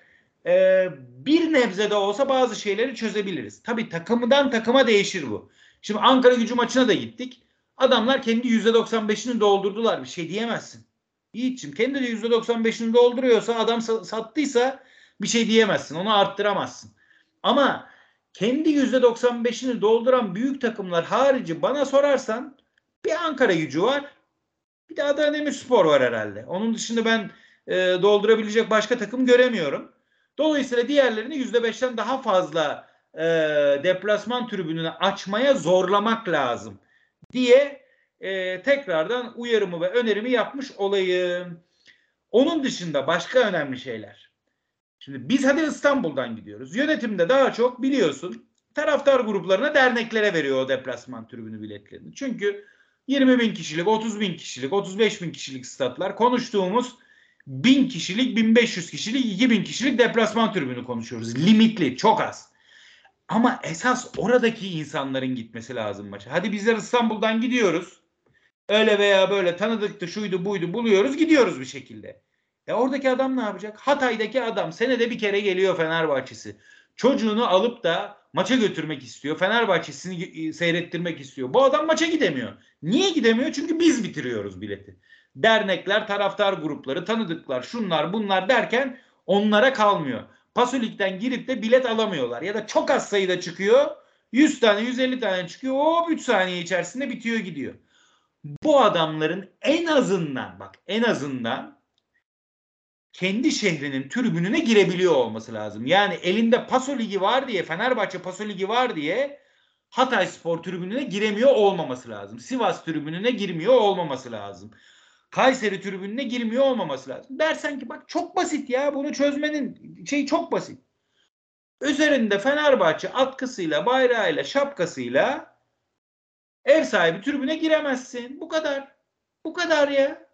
e, bir nebze de olsa bazı şeyleri çözebiliriz. Tabii takımdan takıma değişir bu. Şimdi Ankara gücü maçına da gittik. Adamlar kendi yüzde doksan beşini doldurdular. Bir şey diyemezsin. Yiğit'ciğim kendi de yüzde doksan beşini dolduruyorsa adam sattıysa bir şey diyemezsin. Onu arttıramazsın. Ama kendi yüzde doksan beşini dolduran büyük takımlar harici bana sorarsan bir Ankara gücü var. Bir de Adana Demirspor var herhalde. Onun dışında ben e, doldurabilecek başka takım göremiyorum. Dolayısıyla diğerlerini yüzde beşten daha fazla e, deplasman tribününü açmaya zorlamak lazım diye e, tekrardan uyarımı ve önerimi yapmış olayım. Onun dışında başka önemli şeyler. Şimdi biz hadi İstanbul'dan gidiyoruz. Yönetimde daha çok biliyorsun taraftar gruplarına derneklere veriyor o deplasman tribünü biletlerini. Çünkü 20 bin kişilik, 30 bin kişilik, 35 bin kişilik statlar konuştuğumuz 1000 kişilik, 1500 kişilik, 2000 kişilik deplasman tribünü konuşuyoruz. Limitli, çok az. Ama esas oradaki insanların gitmesi lazım maça. Hadi bizler İstanbul'dan gidiyoruz. Öyle veya böyle tanıdıktı, şuydu, buydu buluyoruz, gidiyoruz bir şekilde. E oradaki adam ne yapacak? Hatay'daki adam senede bir kere geliyor Fenerbahçesi. Çocuğunu alıp da maça götürmek istiyor. Fenerbahçe'sini seyrettirmek istiyor. Bu adam maça gidemiyor. Niye gidemiyor? Çünkü biz bitiriyoruz bileti. Dernekler, taraftar grupları, tanıdıklar, şunlar bunlar derken onlara kalmıyor. Pasolik'ten girip de bilet alamıyorlar. Ya da çok az sayıda çıkıyor. 100 tane, 150 tane çıkıyor. O 3 saniye içerisinde bitiyor gidiyor. Bu adamların en azından bak en azından kendi şehrinin tribününe girebiliyor olması lazım. Yani elinde Paso Ligi var diye, Fenerbahçe Paso Ligi var diye Hatay Spor tribününe giremiyor olmaması lazım. Sivas tribününe girmiyor olmaması lazım. Kayseri tribününe girmiyor olmaması lazım. Dersen ki bak çok basit ya bunu çözmenin şey çok basit. Üzerinde Fenerbahçe atkısıyla, bayrağıyla, şapkasıyla ev sahibi tribüne giremezsin. Bu kadar. Bu kadar ya.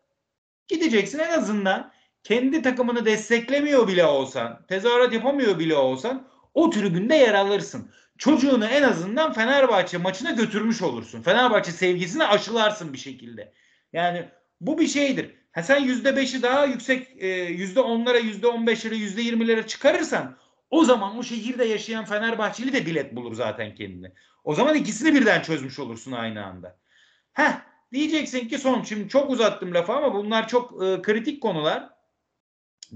Gideceksin en azından kendi takımını desteklemiyor bile olsan, tezahürat yapamıyor bile olsan o tribünde yer alırsın. Çocuğunu en azından Fenerbahçe maçına götürmüş olursun. Fenerbahçe sevgisini aşılarsın bir şekilde. Yani bu bir şeydir. Ha sen yüzde beşi daha yüksek e, yüzde onlara yüzde on beşlere yüzde yirmilere çıkarırsan O zaman o şehirde yaşayan Fenerbahçeli de bilet bulur zaten kendine. O zaman ikisini birden çözmüş olursun aynı anda. Heh, diyeceksin ki son şimdi çok uzattım lafı ama bunlar çok e, kritik konular.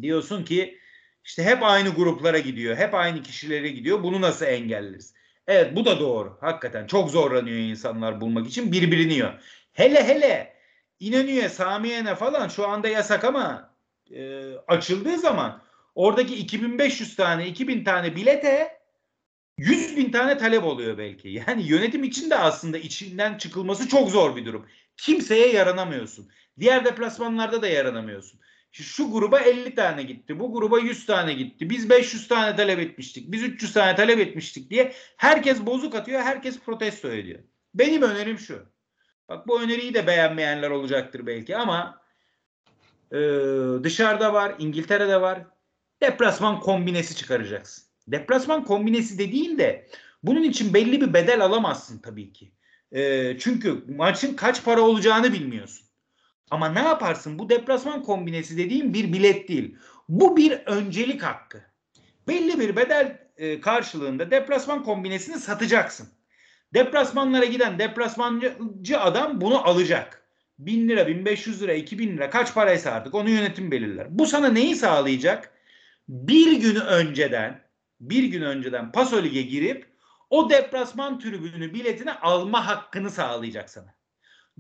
Diyorsun ki işte hep aynı gruplara gidiyor, hep aynı kişilere gidiyor. Bunu nasıl engelleriz? Evet bu da doğru. Hakikaten çok zorlanıyor insanlar bulmak için birbirini yiyor. Hele hele İnönü'ye, Samiye'ne falan şu anda yasak ama e, açıldığı zaman oradaki 2500 tane, 2000 tane bilete 100 bin tane talep oluyor belki. Yani yönetim için de aslında içinden çıkılması çok zor bir durum. Kimseye yaranamıyorsun. Diğer deplasmanlarda da yaranamıyorsun. Şu gruba 50 tane gitti. Bu gruba 100 tane gitti. Biz 500 tane talep etmiştik. Biz 300 tane talep etmiştik diye herkes bozuk atıyor. Herkes protesto ediyor. Benim önerim şu. Bak bu öneriyi de beğenmeyenler olacaktır belki ama e, dışarıda var, İngiltere'de var. Deplasman kombinesi çıkaracaksın. Deplasman kombinesi dediğin de bunun için belli bir bedel alamazsın tabii ki. E, çünkü maçın kaç para olacağını bilmiyorsun. Ama ne yaparsın? Bu deplasman kombinesi dediğim bir bilet değil. Bu bir öncelik hakkı. Belli bir bedel e, karşılığında deplasman kombinesini satacaksın. Deplasmanlara giden deplasmancı adam bunu alacak. 1000 lira, 1500 lira, 2000 lira kaç paraysa artık onu yönetim belirler. Bu sana neyi sağlayacak? Bir gün önceden bir gün önceden Paso Lig'e girip o deplasman tribünü biletini alma hakkını sağlayacak sana.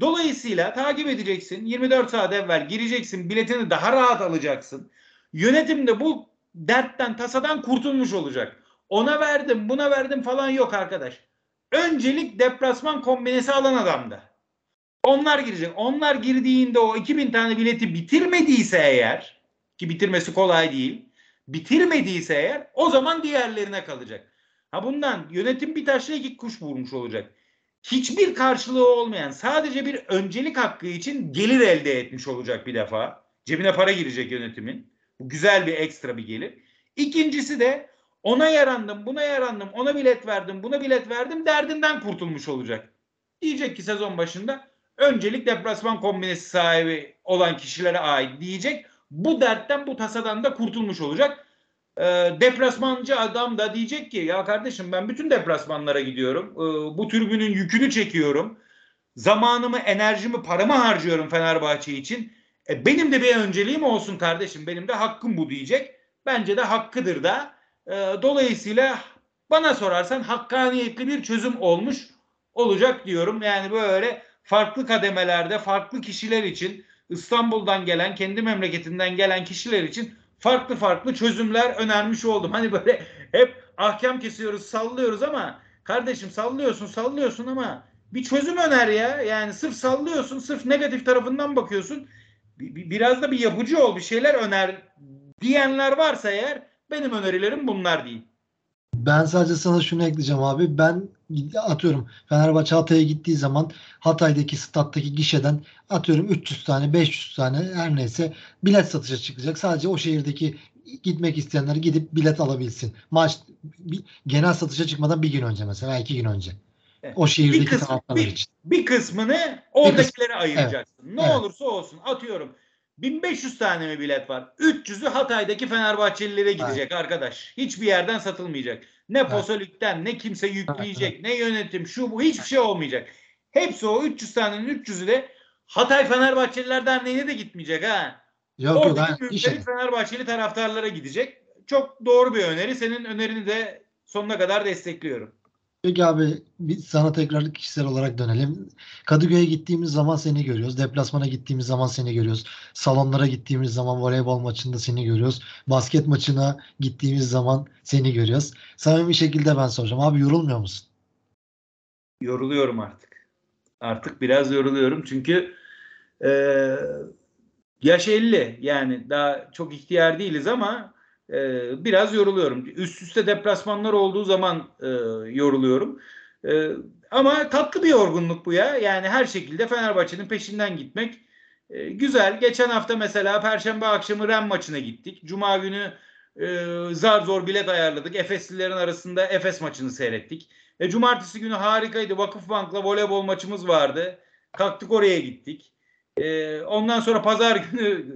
Dolayısıyla takip edeceksin. 24 saat evvel gireceksin. Biletini daha rahat alacaksın. Yönetim de bu dertten, tasadan kurtulmuş olacak. Ona verdim, buna verdim falan yok arkadaş. Öncelik deplasman kombinesi alan adamda. Onlar girecek. Onlar girdiğinde o 2000 tane bileti bitirmediyse eğer ki bitirmesi kolay değil. Bitirmediyse eğer o zaman diğerlerine kalacak. Ha bundan yönetim bir taşla iki kuş vurmuş olacak hiçbir karşılığı olmayan sadece bir öncelik hakkı için gelir elde etmiş olacak bir defa. Cebine para girecek yönetimin. Bu güzel bir ekstra bir gelir. İkincisi de ona yarandım, buna yarandım, ona bilet verdim, buna bilet verdim derdinden kurtulmuş olacak. Diyecek ki sezon başında öncelik deplasman kombinesi sahibi olan kişilere ait diyecek. Bu dertten, bu tasadan da kurtulmuş olacak. E, deplasmancı adam da diyecek ki ya kardeşim ben bütün deplasmanlara gidiyorum. E, bu tribünün yükünü çekiyorum. Zamanımı, enerjimi, paramı harcıyorum Fenerbahçe için. E, benim de bir önceliğim olsun kardeşim. Benim de hakkım bu diyecek. Bence de hakkıdır da. E, dolayısıyla bana sorarsan hakkaniyetli bir çözüm olmuş olacak diyorum. Yani böyle farklı kademelerde farklı kişiler için İstanbul'dan gelen, kendi memleketinden gelen kişiler için farklı farklı çözümler önermiş oldum. Hani böyle hep ahkam kesiyoruz, sallıyoruz ama kardeşim sallıyorsun, sallıyorsun ama bir çözüm öner ya. Yani sırf sallıyorsun, sırf negatif tarafından bakıyorsun. Biraz da bir yapıcı ol, bir şeyler öner diyenler varsa eğer benim önerilerim bunlar değil. Ben sadece sana şunu ekleyeceğim abi. Ben atıyorum Fenerbahçe Hatay'a gittiği zaman Hatay'daki stattaki gişeden atıyorum 300 tane 500 tane her neyse bilet satışa çıkacak. Sadece o şehirdeki gitmek isteyenler gidip bilet alabilsin. Maç genel satışa çıkmadan bir gün önce mesela iki gün önce. O şehirdeki bir kısmı, bir, için. Bir kısmını oradakilere ayıracaksın. Evet. Ne evet. olursa olsun atıyorum 1500 tane mi bilet var? 300'ü Hatay'daki Fenerbahçelilere gidecek evet. arkadaş. Hiçbir yerden satılmayacak. Ne evet. Posolik'ten ne kimse yükleyecek evet. ne yönetim şu bu hiçbir şey olmayacak. Hepsi o 300 tanenin 300'ü de Hatay Fenerbahçeliler Derneği'ne de gitmidecek ha. Yok Oradaki yok. Şey. Fenerbahçeli taraftarlara gidecek. Çok doğru bir öneri. Senin önerini de sonuna kadar destekliyorum. Peki abi biz sana tekrar kişisel olarak dönelim. Kadıköy'e gittiğimiz zaman seni görüyoruz. Deplasmana gittiğimiz zaman seni görüyoruz. Salonlara gittiğimiz zaman voleybol maçında seni görüyoruz. Basket maçına gittiğimiz zaman seni görüyoruz. Samimi bir şekilde ben soracağım. Abi yorulmuyor musun? Yoruluyorum artık. Artık biraz yoruluyorum çünkü e, yaş 50 yani daha çok ihtiyar değiliz ama e, biraz yoruluyorum. Üst üste deplasmanlar olduğu zaman e, yoruluyorum. E, ama tatlı bir yorgunluk bu ya. Yani her şekilde Fenerbahçe'nin peşinden gitmek e, güzel. Geçen hafta mesela Perşembe akşamı Ren maçına gittik. Cuma günü e, zar zor bilet ayarladık. Efeslilerin arasında Efes maçını seyrettik. E, cumartesi günü harikaydı. Vakıfbank'la voleybol maçımız vardı. Kalktık oraya gittik. E, ondan sonra pazar günü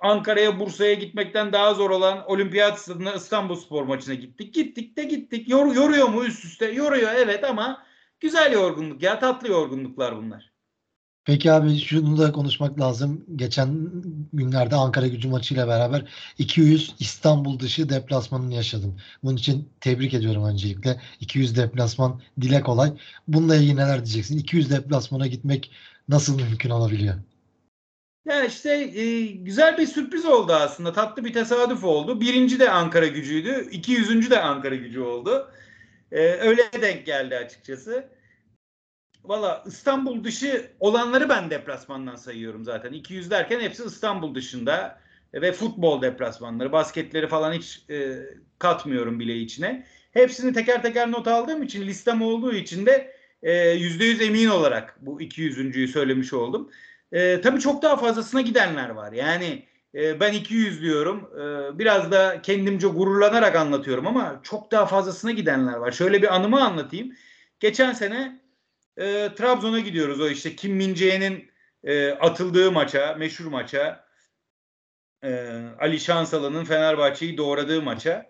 Ankara'ya Bursa'ya gitmekten daha zor olan Olimpiyat Stadı'na İstanbul Spor maçına gittik. Gittik de gittik. Yor, yoruyor mu üst üste? Yoruyor evet ama güzel yorgunluk ya tatlı yorgunluklar bunlar. Peki abi şunu da konuşmak lazım. Geçen günlerde Ankara gücü maçıyla beraber 200 İstanbul dışı deplasmanını yaşadım. Bunun için tebrik ediyorum öncelikle. 200 deplasman dile kolay. Bununla ilgili neler diyeceksin? 200 deplasmana gitmek nasıl mümkün olabiliyor? Ya işte e, güzel bir sürpriz oldu aslında. Tatlı bir tesadüf oldu. Birinci de Ankara gücüydü. 200. de Ankara gücü oldu. E, öyle denk geldi açıkçası. Valla İstanbul dışı olanları ben deplasmandan sayıyorum zaten. 200 derken hepsi İstanbul dışında ve futbol deplasmanları, basketleri falan hiç e, katmıyorum bile içine. Hepsini teker teker not aldığım için listem olduğu için de e, %100 emin olarak bu 200.'ü söylemiş oldum. E, tabii çok daha fazlasına gidenler var. Yani e, ben 200 diyorum. E, biraz da kendimce gururlanarak anlatıyorum ama çok daha fazlasına gidenler var. Şöyle bir anımı anlatayım. Geçen sene e, Trabzon'a gidiyoruz o işte Kim Min-jae'nin e, atıldığı maça, meşhur maça. E, Ali Şansalan'ın Fenerbahçe'yi doğradığı maça.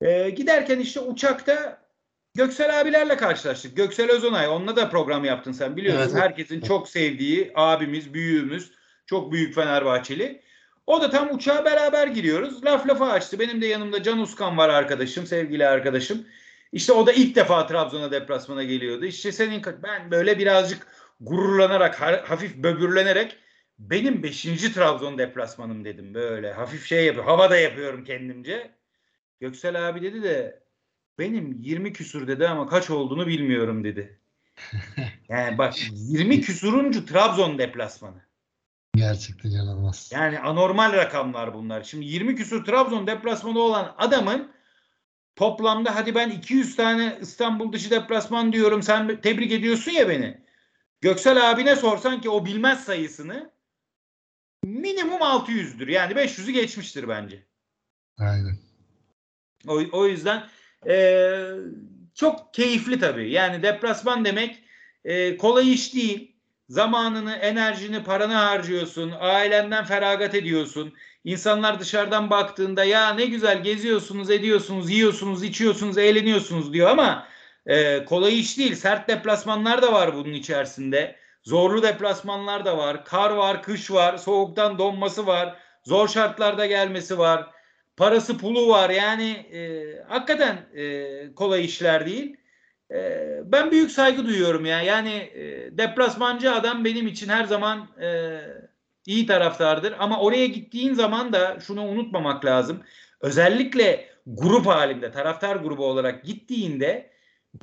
E, giderken işte uçakta Göksel abilerle karşılaştık. Göksel Özonay. Onunla da program yaptın sen biliyorsun. Evet. Herkesin çok sevdiği abimiz, büyüğümüz. Çok büyük Fenerbahçeli. O da tam uçağa beraber giriyoruz. Laf lafa açtı. Benim de yanımda Can Uskan var arkadaşım, sevgili arkadaşım. İşte o da ilk defa Trabzon'a deplasmana geliyordu. İşte senin ben böyle birazcık gururlanarak, hafif böbürlenerek benim 5. Trabzon deplasmanım dedim böyle. Hafif şey yapıyor. Havada yapıyorum kendimce. Göksel abi dedi de benim 20 küsür dedi ama kaç olduğunu bilmiyorum dedi. Yani bak 20 küsuruncu Trabzon deplasmanı. Gerçekten inanılmaz. Yani anormal rakamlar bunlar. Şimdi 20 küsur Trabzon deplasmanı olan adamın toplamda hadi ben 200 tane İstanbul dışı deplasman diyorum sen tebrik ediyorsun ya beni. Göksel abine sorsan ki o bilmez sayısını minimum 600'dür. Yani 500'ü geçmiştir bence. Aynen. O, o yüzden e, çok keyifli tabii. Yani deplasman demek e, kolay iş değil. Zamanını, enerjini, paranı harcıyorsun. Ailenden feragat ediyorsun. İnsanlar dışarıdan baktığında ya ne güzel geziyorsunuz, ediyorsunuz, yiyorsunuz, içiyorsunuz, eğleniyorsunuz diyor ama e, kolay iş değil. Sert deplasmanlar da var bunun içerisinde. Zorlu deplasmanlar da var. Kar var, kış var, soğuktan donması var. Zor şartlarda gelmesi var parası pulu var. Yani e, hakikaten e, kolay işler değil. E, ben büyük saygı duyuyorum ya. Yani e, deplasmancı adam benim için her zaman e, iyi taraftardır. Ama oraya gittiğin zaman da şunu unutmamak lazım. Özellikle grup halinde, taraftar grubu olarak gittiğinde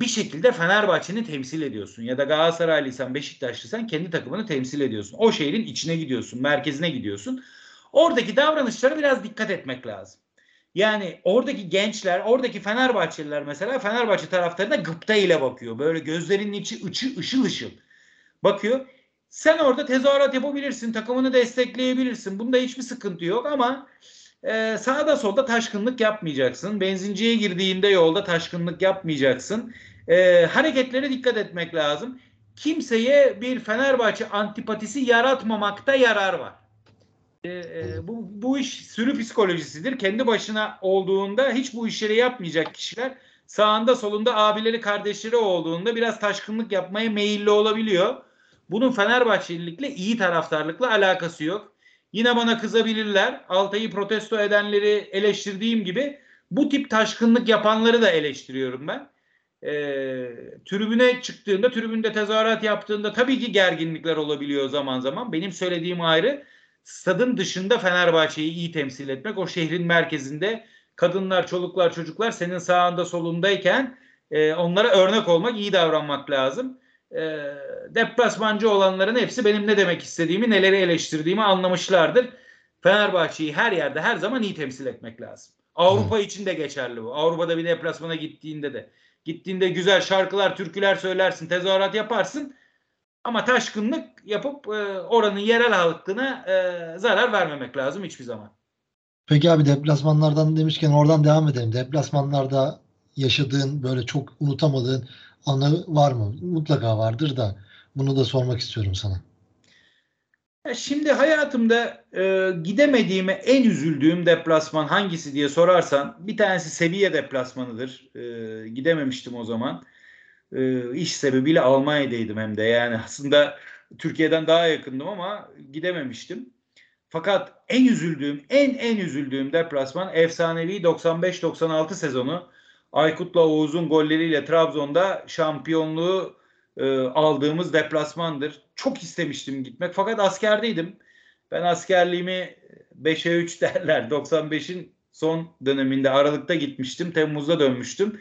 bir şekilde Fenerbahçe'ni temsil ediyorsun. Ya da Galatasaraylıysan, Beşiktaşlıysan kendi takımını temsil ediyorsun. O şehrin içine gidiyorsun, merkezine gidiyorsun. Oradaki davranışlara biraz dikkat etmek lazım. Yani oradaki gençler, oradaki Fenerbahçeliler mesela Fenerbahçe taraftarına gıpta ile bakıyor. Böyle gözlerinin içi ıçı, ışıl ışıl bakıyor. Sen orada tezahürat yapabilirsin, takımını destekleyebilirsin. Bunda hiçbir sıkıntı yok ama e, sağda solda taşkınlık yapmayacaksın. Benzinciye girdiğinde yolda taşkınlık yapmayacaksın. E, hareketlere dikkat etmek lazım. Kimseye bir Fenerbahçe antipatisi yaratmamakta yarar var. E, e, bu, bu iş sürü psikolojisidir. Kendi başına olduğunda hiç bu işleri yapmayacak kişiler sağında solunda abileri kardeşleri olduğunda biraz taşkınlık yapmaya meyilli olabiliyor. Bunun Fenerbahçelilikle iyi taraftarlıkla alakası yok. Yine bana kızabilirler. Altay'ı protesto edenleri eleştirdiğim gibi bu tip taşkınlık yapanları da eleştiriyorum ben. E, tribüne çıktığında, tribünde tezahürat yaptığında tabii ki gerginlikler olabiliyor zaman zaman. Benim söylediğim ayrı stadın dışında Fenerbahçe'yi iyi temsil etmek. O şehrin merkezinde kadınlar, çoluklar, çocuklar senin sağında solundayken e, onlara örnek olmak, iyi davranmak lazım. E, deplasmancı olanların hepsi benim ne demek istediğimi, neleri eleştirdiğimi anlamışlardır. Fenerbahçe'yi her yerde her zaman iyi temsil etmek lazım. Avrupa hmm. için de geçerli bu. Avrupa'da bir deplasmana gittiğinde de. Gittiğinde güzel şarkılar, türküler söylersin, tezahürat yaparsın. Ama taşkınlık yapıp e, oranın yerel halkına e, zarar vermemek lazım hiçbir zaman. Peki abi deplasmanlardan demişken oradan devam edelim. Deplasmanlarda yaşadığın böyle çok unutamadığın anı var mı? Mutlaka vardır da bunu da sormak istiyorum sana. Şimdi hayatımda e, gidemediğim en üzüldüğüm deplasman hangisi diye sorarsan bir tanesi Sevilla deplasmanıdır. E, gidememiştim o zaman. E, iş sebebiyle Almanya'daydım hem de. Yani aslında Türkiye'den daha yakındım ama gidememiştim. Fakat en üzüldüğüm, en en üzüldüğüm deplasman efsanevi 95-96 sezonu. Aykut'la Oğuz'un golleriyle Trabzon'da şampiyonluğu e, aldığımız deplasmandır. Çok istemiştim gitmek fakat askerdeydim. Ben askerliğimi 5'e 3 derler. 95'in son döneminde Aralık'ta gitmiştim. Temmuz'da dönmüştüm.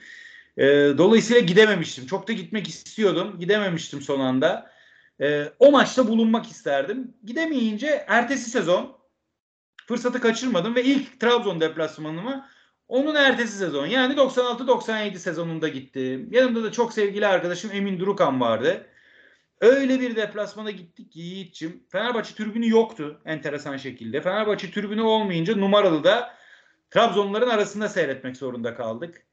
E, dolayısıyla gidememiştim. Çok da gitmek istiyordum. Gidememiştim son anda. E, o maçta bulunmak isterdim. Gidemeyince ertesi sezon fırsatı kaçırmadım ve ilk Trabzon deplasmanımı onun ertesi sezon yani 96-97 sezonunda gittim. Yanımda da çok sevgili arkadaşım Emin Durukan vardı. Öyle bir deplasmana gittik ki Yiğit'ciğim. Fenerbahçe tribünü yoktu enteresan şekilde. Fenerbahçe tribünü olmayınca numaralı da Trabzonların arasında seyretmek zorunda kaldık.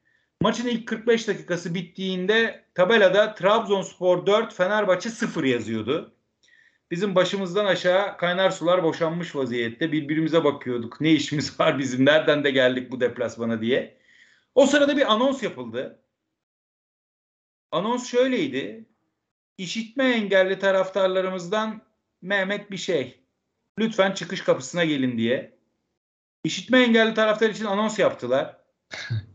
Maçın ilk 45 dakikası bittiğinde tabelada Trabzonspor 4, Fenerbahçe 0 yazıyordu. Bizim başımızdan aşağı kaynar sular boşanmış vaziyette. Birbirimize bakıyorduk. Ne işimiz var bizim? Nereden de geldik bu deplasmana diye. O sırada bir anons yapıldı. Anons şöyleydi. İşitme engelli taraftarlarımızdan Mehmet bir şey. Lütfen çıkış kapısına gelin diye. İşitme engelli taraftar için anons yaptılar.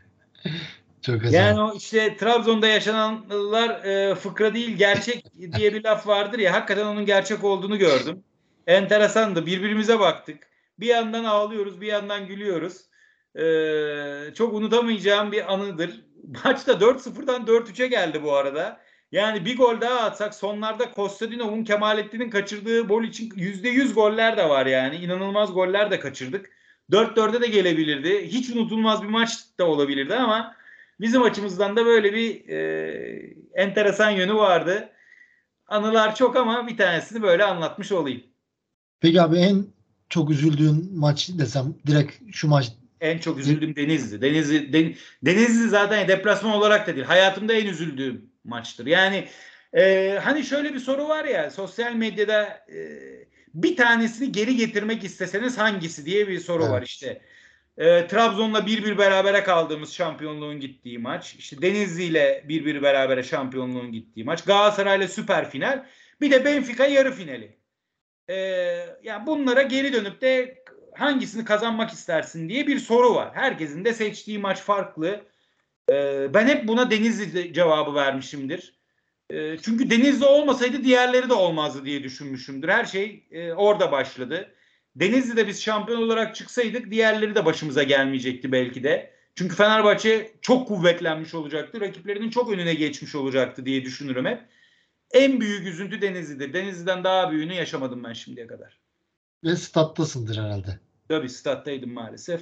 Çok güzel. Yani o işte Trabzon'da yaşananlar e, fıkra değil gerçek diye bir laf vardır ya hakikaten onun gerçek olduğunu gördüm. Enteresandı. Birbirimize baktık. Bir yandan ağlıyoruz, bir yandan gülüyoruz. E, çok unutamayacağım bir anıdır. Maçta 4-0'dan 4-3'e geldi bu arada. Yani bir gol daha atsak sonlarda Kostadinov'un Kemalettin'in kaçırdığı gol için %100 goller de var yani. İnanılmaz goller de kaçırdık. 4-4'e de gelebilirdi. Hiç unutulmaz bir maç da olabilirdi ama Bizim açımızdan da böyle bir e, enteresan yönü vardı. Anılar çok ama bir tanesini böyle anlatmış olayım. Peki abi en çok üzüldüğün maç desem direkt şu maç En çok üzüldüğüm Denizli. Denizli, Den, Denizli zaten deplasman olarak da değil. Hayatımda en üzüldüğüm maçtır. Yani e, hani şöyle bir soru var ya sosyal medyada e, bir tanesini geri getirmek isteseniz hangisi diye bir soru Evet. var işte. E, Trabzon'la 1-1 berabere kaldığımız şampiyonluğun gittiği maç. İşte Denizli ile 1-1 berabere şampiyonluğun gittiği maç. Galatasaray'la süper final. Bir de Benfica yarı finali. E, yani bunlara geri dönüp de hangisini kazanmak istersin diye bir soru var. Herkesin de seçtiği maç farklı. E, ben hep buna Denizli cevabı vermişimdir. Çünkü Denizli olmasaydı diğerleri de olmazdı diye düşünmüşümdür. Her şey e, orada başladı. Denizli'de biz şampiyon olarak çıksaydık diğerleri de başımıza gelmeyecekti belki de. Çünkü Fenerbahçe çok kuvvetlenmiş olacaktı. Rakiplerinin çok önüne geçmiş olacaktı diye düşünürüm hep. En büyük üzüntü Denizli'dir. Denizli'den daha büyüğünü yaşamadım ben şimdiye kadar. ve stattasındır herhalde. Tabii stat'taydım maalesef.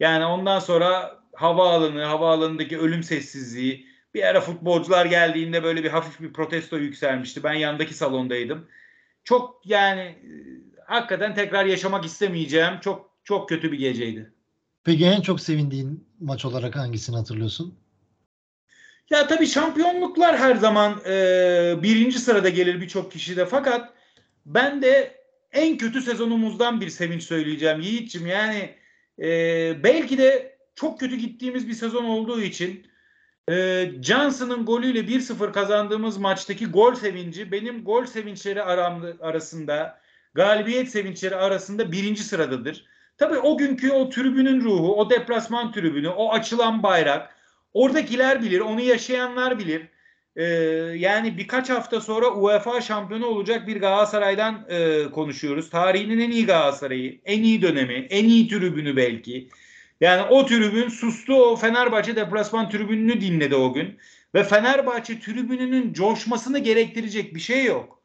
Yani ondan sonra havaalanı, havaalanındaki ölüm sessizliği, bir ara futbolcular geldiğinde böyle bir hafif bir protesto yükselmişti. Ben yandaki salondaydım. Çok yani hakikaten tekrar yaşamak istemeyeceğim çok çok kötü bir geceydi. Peki en çok sevindiğin maç olarak hangisini hatırlıyorsun? Ya tabii şampiyonluklar her zaman e, birinci sırada gelir birçok kişide. Fakat ben de en kötü sezonumuzdan bir sevinç söyleyeceğim Yiğit'ciğim. Yani e, belki de çok kötü gittiğimiz bir sezon olduğu için e, Johnson'ın golüyle 1-0 kazandığımız maçtaki gol sevinci benim gol sevinçleri aramlı, arasında galibiyet sevinçleri arasında birinci sıradadır. Tabii o günkü o tribünün ruhu, o deplasman tribünü, o açılan bayrak, oradakiler bilir, onu yaşayanlar bilir. Ee, yani birkaç hafta sonra UEFA şampiyonu olacak bir Galatasaray'dan e, konuşuyoruz. Tarihinin en iyi Galatasaray'ı, en iyi dönemi, en iyi tribünü belki. Yani o tribün sustu o Fenerbahçe deplasman tribününü dinledi o gün. Ve Fenerbahçe tribününün coşmasını gerektirecek bir şey yok.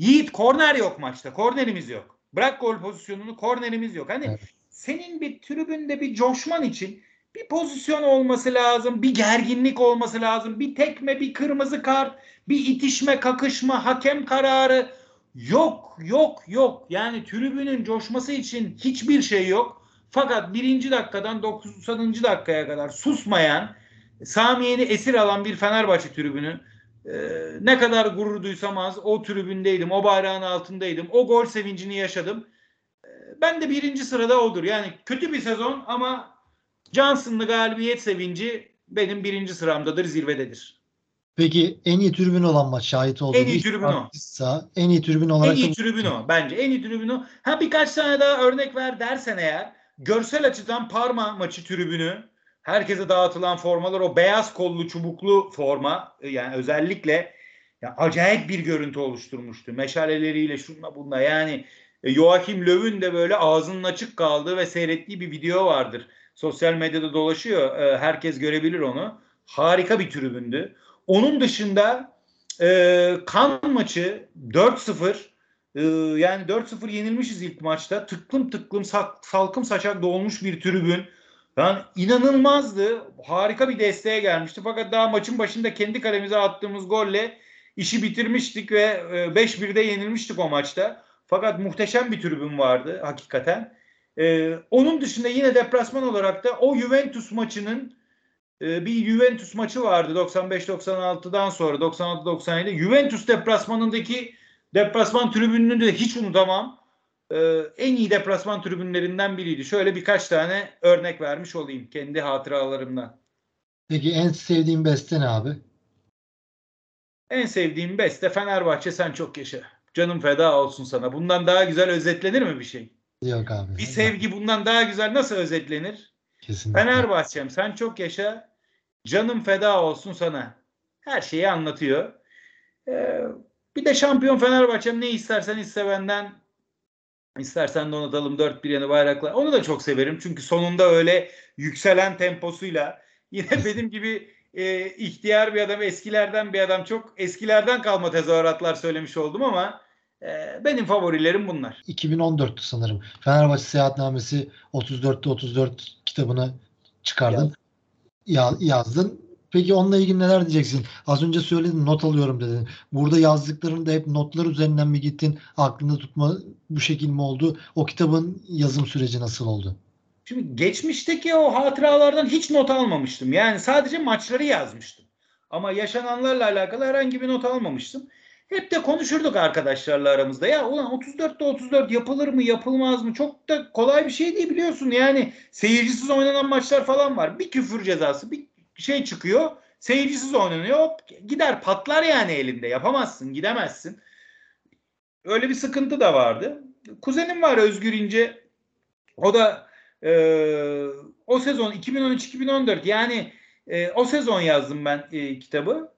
Yiğit korner yok maçta. Kornerimiz yok. Bırak gol pozisyonunu kornerimiz yok. Hani Evet. senin bir tribünde bir coşman için bir pozisyon olması lazım. Bir gerginlik olması lazım. Bir tekme, bir kırmızı kart, bir itişme, kakışma, hakem kararı. Yok, yok, yok. Yani tribünün coşması için hiçbir şey yok. Fakat birinci dakikadan 90. dakikaya kadar susmayan, Samiye'ni esir alan bir Fenerbahçe tribünü e, ne kadar gurur duysam az o tribündeydim, o bayrağın altındaydım, o gol sevincini yaşadım. E, ben de birinci sırada odur. Yani kötü bir sezon ama Johnson'lı galibiyet sevinci benim birinci sıramdadır, zirvededir. Peki en iyi tribün olan maç şahit olduğu En iyi tribün o. En iyi tribün olarak En iyi tribün o bence. En iyi tribün o. Ha birkaç tane daha örnek ver dersen eğer görsel açıdan Parma maçı tribünü herkese dağıtılan formalar o beyaz kollu çubuklu forma e, yani özellikle ya acayip bir görüntü oluşturmuştu. Meşaleleriyle şunla bunla yani e, Joachim Löw'ün de böyle ağzının açık kaldığı ve seyrettiği bir video vardır. Sosyal medyada dolaşıyor. E, herkes görebilir onu. Harika bir tribündü. Onun dışında kan maçı 4-0 e, yani 4-0 yenilmişiz ilk maçta. Tıklım tıklım salkım saçak dolmuş bir tribün. Yani inanılmazdı. Harika bir desteğe gelmişti. Fakat daha maçın başında kendi kalemize attığımız golle işi bitirmiştik ve e, 5-1'de yenilmiştik o maçta. Fakat muhteşem bir tribün vardı hakikaten. E, onun dışında yine deplasman olarak da o Juventus maçının e, bir Juventus maçı vardı 95-96'dan sonra 96-97 Juventus deplasmanındaki deplasman tribününü de hiç unutamam. E, en iyi deplasman tribünlerinden biriydi. Şöyle birkaç tane örnek vermiş olayım kendi hatıralarımdan. Peki en sevdiğin beste ne abi? En sevdiğim beste Fenerbahçe sen çok yaşa. Canım feda olsun sana. Bundan daha güzel özetlenir mi bir şey? Yok abi. Bir sevgi bundan daha güzel nasıl özetlenir? Kesinlikle. Fenerbahçe'm sen çok yaşa. Canım feda olsun sana. Her şeyi anlatıyor. Ee, bir de şampiyon Fenerbahçe'm ne istersen iste benden. İstersen donatalım dört bir yanı bayraklar. Onu da çok severim. Çünkü sonunda öyle yükselen temposuyla yine benim gibi e, ihtiyar bir adam, eskilerden bir adam çok eskilerden kalma tezahüratlar söylemiş oldum ama e, benim favorilerim bunlar. 2014'tü sanırım. Fenerbahçe Seyahatnamesi 34'te 34 kitabını çıkardın. Ya, yazdın. Peki onunla ilgili neler diyeceksin? Az önce söyledin not alıyorum dedin. Burada yazdıklarını da hep notlar üzerinden mi gittin? Aklında tutma bu şekil mi oldu? O kitabın yazım süreci nasıl oldu? Şimdi geçmişteki o hatıralardan hiç not almamıştım. Yani sadece maçları yazmıştım. Ama yaşananlarla alakalı herhangi bir not almamıştım. Hep de konuşurduk arkadaşlarla aramızda. Ya ulan 34'te 34 yapılır mı yapılmaz mı? Çok da kolay bir şey değil biliyorsun. Yani seyircisiz oynanan maçlar falan var. Bir küfür cezası bir şey çıkıyor. Seyircisiz oynanıyor. Hop, gider patlar yani elinde. Yapamazsın gidemezsin. Öyle bir sıkıntı da vardı. Kuzenim var Özgür İnce. O da e, o sezon 2013-2014 yani e, o sezon yazdım ben e, kitabı.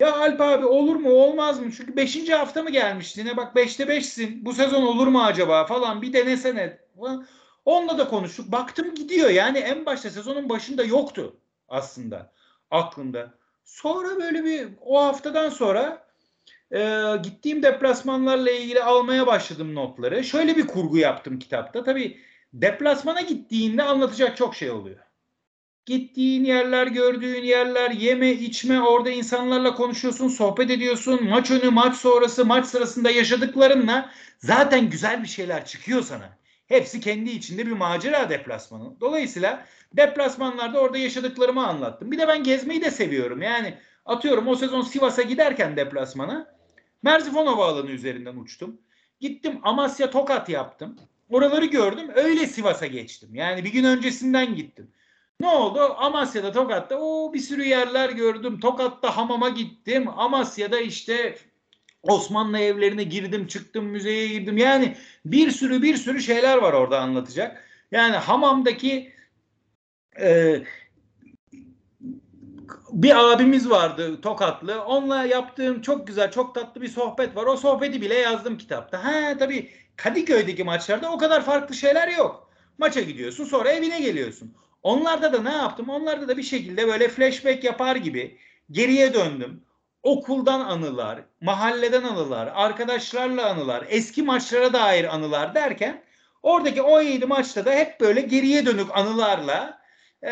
Ya Alp abi olur mu olmaz mı? Çünkü 5. hafta mı gelmişti? Yine bak 5'te 5'sin. Bu sezon olur mu acaba falan bir denesene. Falan. Onunla da konuştuk. Baktım gidiyor. Yani en başta sezonun başında yoktu aslında aklımda. Sonra böyle bir o haftadan sonra e, gittiğim deplasmanlarla ilgili almaya başladım notları. Şöyle bir kurgu yaptım kitapta. Tabii deplasmana gittiğinde anlatacak çok şey oluyor. Gittiğin yerler, gördüğün yerler, yeme, içme, orada insanlarla konuşuyorsun, sohbet ediyorsun. Maç önü, maç sonrası, maç sırasında yaşadıklarınla zaten güzel bir şeyler çıkıyor sana. Hepsi kendi içinde bir macera deplasmanı. Dolayısıyla deplasmanlarda orada yaşadıklarımı anlattım. Bir de ben gezmeyi de seviyorum. Yani atıyorum o sezon Sivas'a giderken deplasmana Merzifon Havaalanı üzerinden uçtum. Gittim Amasya Tokat yaptım. Oraları gördüm. Öyle Sivas'a geçtim. Yani bir gün öncesinden gittim. Ne oldu? Amasya'da, Tokat'ta o bir sürü yerler gördüm. Tokat'ta hamama gittim. Amasya'da işte Osmanlı evlerine girdim, çıktım, müzeye girdim. Yani bir sürü bir sürü şeyler var orada anlatacak. Yani hamamdaki e, bir abimiz vardı Tokatlı. Onunla yaptığım çok güzel, çok tatlı bir sohbet var. O sohbeti bile yazdım kitapta. Ha tabii Kadıköy'deki maçlarda o kadar farklı şeyler yok. Maça gidiyorsun, sonra evine geliyorsun. Onlarda da ne yaptım? Onlarda da bir şekilde böyle flashback yapar gibi geriye döndüm. Okuldan anılar, mahalleden anılar, arkadaşlarla anılar, eski maçlara dair anılar derken oradaki 17 maçta da hep böyle geriye dönük anılarla e,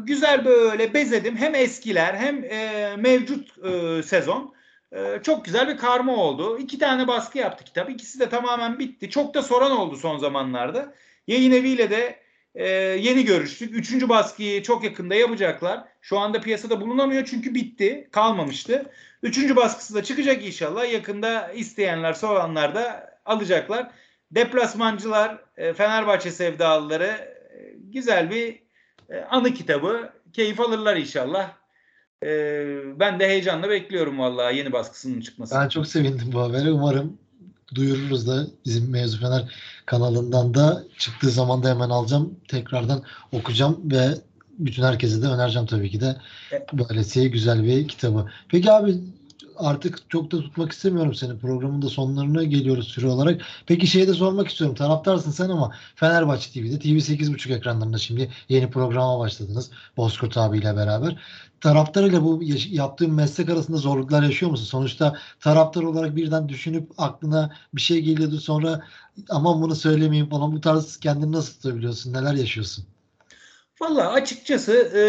güzel böyle bezedim. Hem eskiler hem e, mevcut e, sezon. E, çok güzel bir karma oldu. İki tane baskı yaptı kitap. İkisi de tamamen bitti. Çok da soran oldu son zamanlarda. Yayın eviyle de e, yeni görüştük. Üçüncü baskıyı çok yakında yapacaklar. Şu anda piyasada bulunamıyor çünkü bitti. Kalmamıştı. Üçüncü baskısı da çıkacak inşallah. Yakında isteyenler, soranlar da alacaklar. Deplasmancılar, e, Fenerbahçe sevdalıları e, güzel bir e, anı kitabı. Keyif alırlar inşallah. Ben de heyecanla bekliyorum vallahi yeni baskısının çıkmasını. Ben çok sevindim bu habere. Umarım duyururuz da bizim Mevzu Fener kanalından da çıktığı zaman da hemen alacağım. Tekrardan okuyacağım ve bütün herkese de önereceğim tabii ki de. Böylesi güzel bir kitabı. Peki abi artık çok da tutmak istemiyorum seni. Programın da sonlarına geliyoruz süre olarak. Peki şeyi de sormak istiyorum. Taraftarsın sen ama Fenerbahçe TV'de TV 8.5 ekranlarında şimdi yeni programa başladınız. Bozkurt abiyle beraber. Taraftarıyla bu yaptığın meslek arasında zorluklar yaşıyor musun? Sonuçta taraftar olarak birden düşünüp aklına bir şey geliyordu sonra aman bunu söylemeyeyim falan bu tarz kendini nasıl tutabiliyorsun? Neler yaşıyorsun? Valla açıkçası e,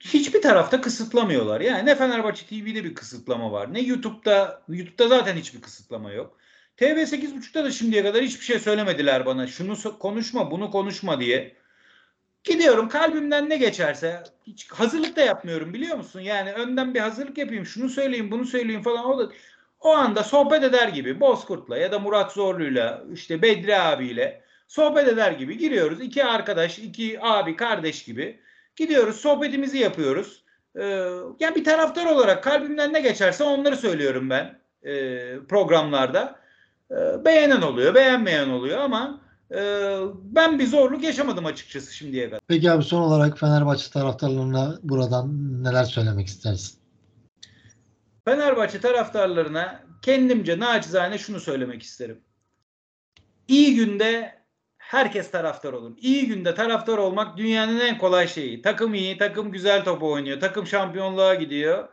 hiçbir tarafta kısıtlamıyorlar. Yani ne Fenerbahçe TV'de bir kısıtlama var. Ne YouTube'da. YouTube'da zaten hiçbir kısıtlama yok. TV 8.5'ta da şimdiye kadar hiçbir şey söylemediler bana. Şunu konuşma, bunu konuşma diye. Gidiyorum kalbimden ne geçerse hiç hazırlık da yapmıyorum biliyor musun? Yani önden bir hazırlık yapayım, şunu söyleyeyim, bunu söyleyeyim falan. O da o anda sohbet eder gibi Bozkurt'la ya da Murat Zorlu'yla işte Bedri abiyle sohbet eder gibi giriyoruz. İki arkadaş, iki abi, kardeş gibi gidiyoruz, sohbetimizi yapıyoruz. Ee, yani bir taraftar olarak kalbimden ne geçerse onları söylüyorum ben e, programlarda. Ee, beğenen oluyor, beğenmeyen oluyor ama e, ben bir zorluk yaşamadım açıkçası şimdiye kadar. Peki abi son olarak Fenerbahçe taraftarlarına buradan neler söylemek istersin? Fenerbahçe taraftarlarına kendimce naçizane şunu söylemek isterim. İyi günde herkes taraftar olur. İyi günde taraftar olmak dünyanın en kolay şeyi. Takım iyi, takım güzel top oynuyor, takım şampiyonluğa gidiyor.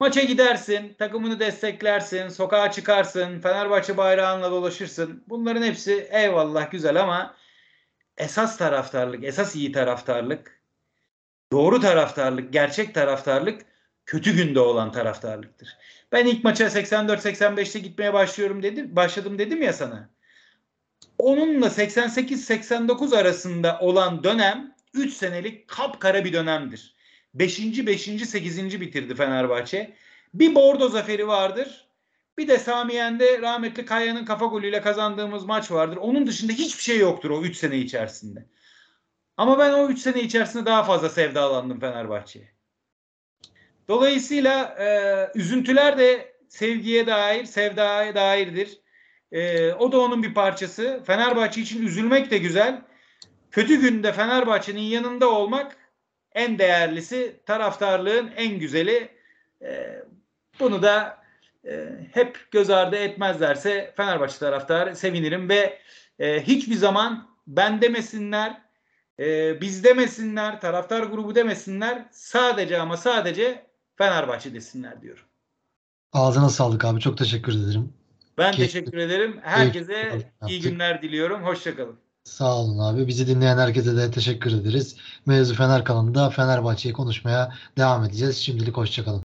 Maça gidersin, takımını desteklersin, sokağa çıkarsın, Fenerbahçe bayrağınla dolaşırsın. Bunların hepsi eyvallah güzel ama esas taraftarlık, esas iyi taraftarlık, doğru taraftarlık, gerçek taraftarlık kötü günde olan taraftarlıktır. Ben ilk maça 84-85'te gitmeye başlıyorum dedim, başladım dedim ya sana. Onunla 88-89 arasında olan dönem 3 senelik kapkara bir dönemdir. 5. 5. 8. bitirdi Fenerbahçe. Bir Bordo zaferi vardır. Bir de Samiyen'de rahmetli Kaya'nın kafa golüyle kazandığımız maç vardır. Onun dışında hiçbir şey yoktur o 3 sene içerisinde. Ama ben o 3 sene içerisinde daha fazla sevdalandım Fenerbahçe'ye. Dolayısıyla e, üzüntüler de sevgiye dair, sevdaya dairdir. E, o da onun bir parçası. Fenerbahçe için üzülmek de güzel. Kötü günde Fenerbahçe'nin yanında olmak en değerlisi, taraftarlığın en güzeli. E, bunu da e, hep göz ardı etmezlerse Fenerbahçe taraftarı sevinirim ve e, hiçbir zaman ben demesinler, e, biz demesinler, taraftar grubu demesinler. Sadece ama sadece Fenerbahçe desinler diyorum. Ağzına sağlık abi. Çok teşekkür ederim. Ben Keyifli- teşekkür ederim. Herkese iyi yaptık. günler diliyorum. Hoşçakalın. Sağ olun abi. Bizi dinleyen herkese de teşekkür ederiz. Mevzu Fener kanalında Fenerbahçe'yi konuşmaya devam edeceğiz. Şimdilik hoşçakalın.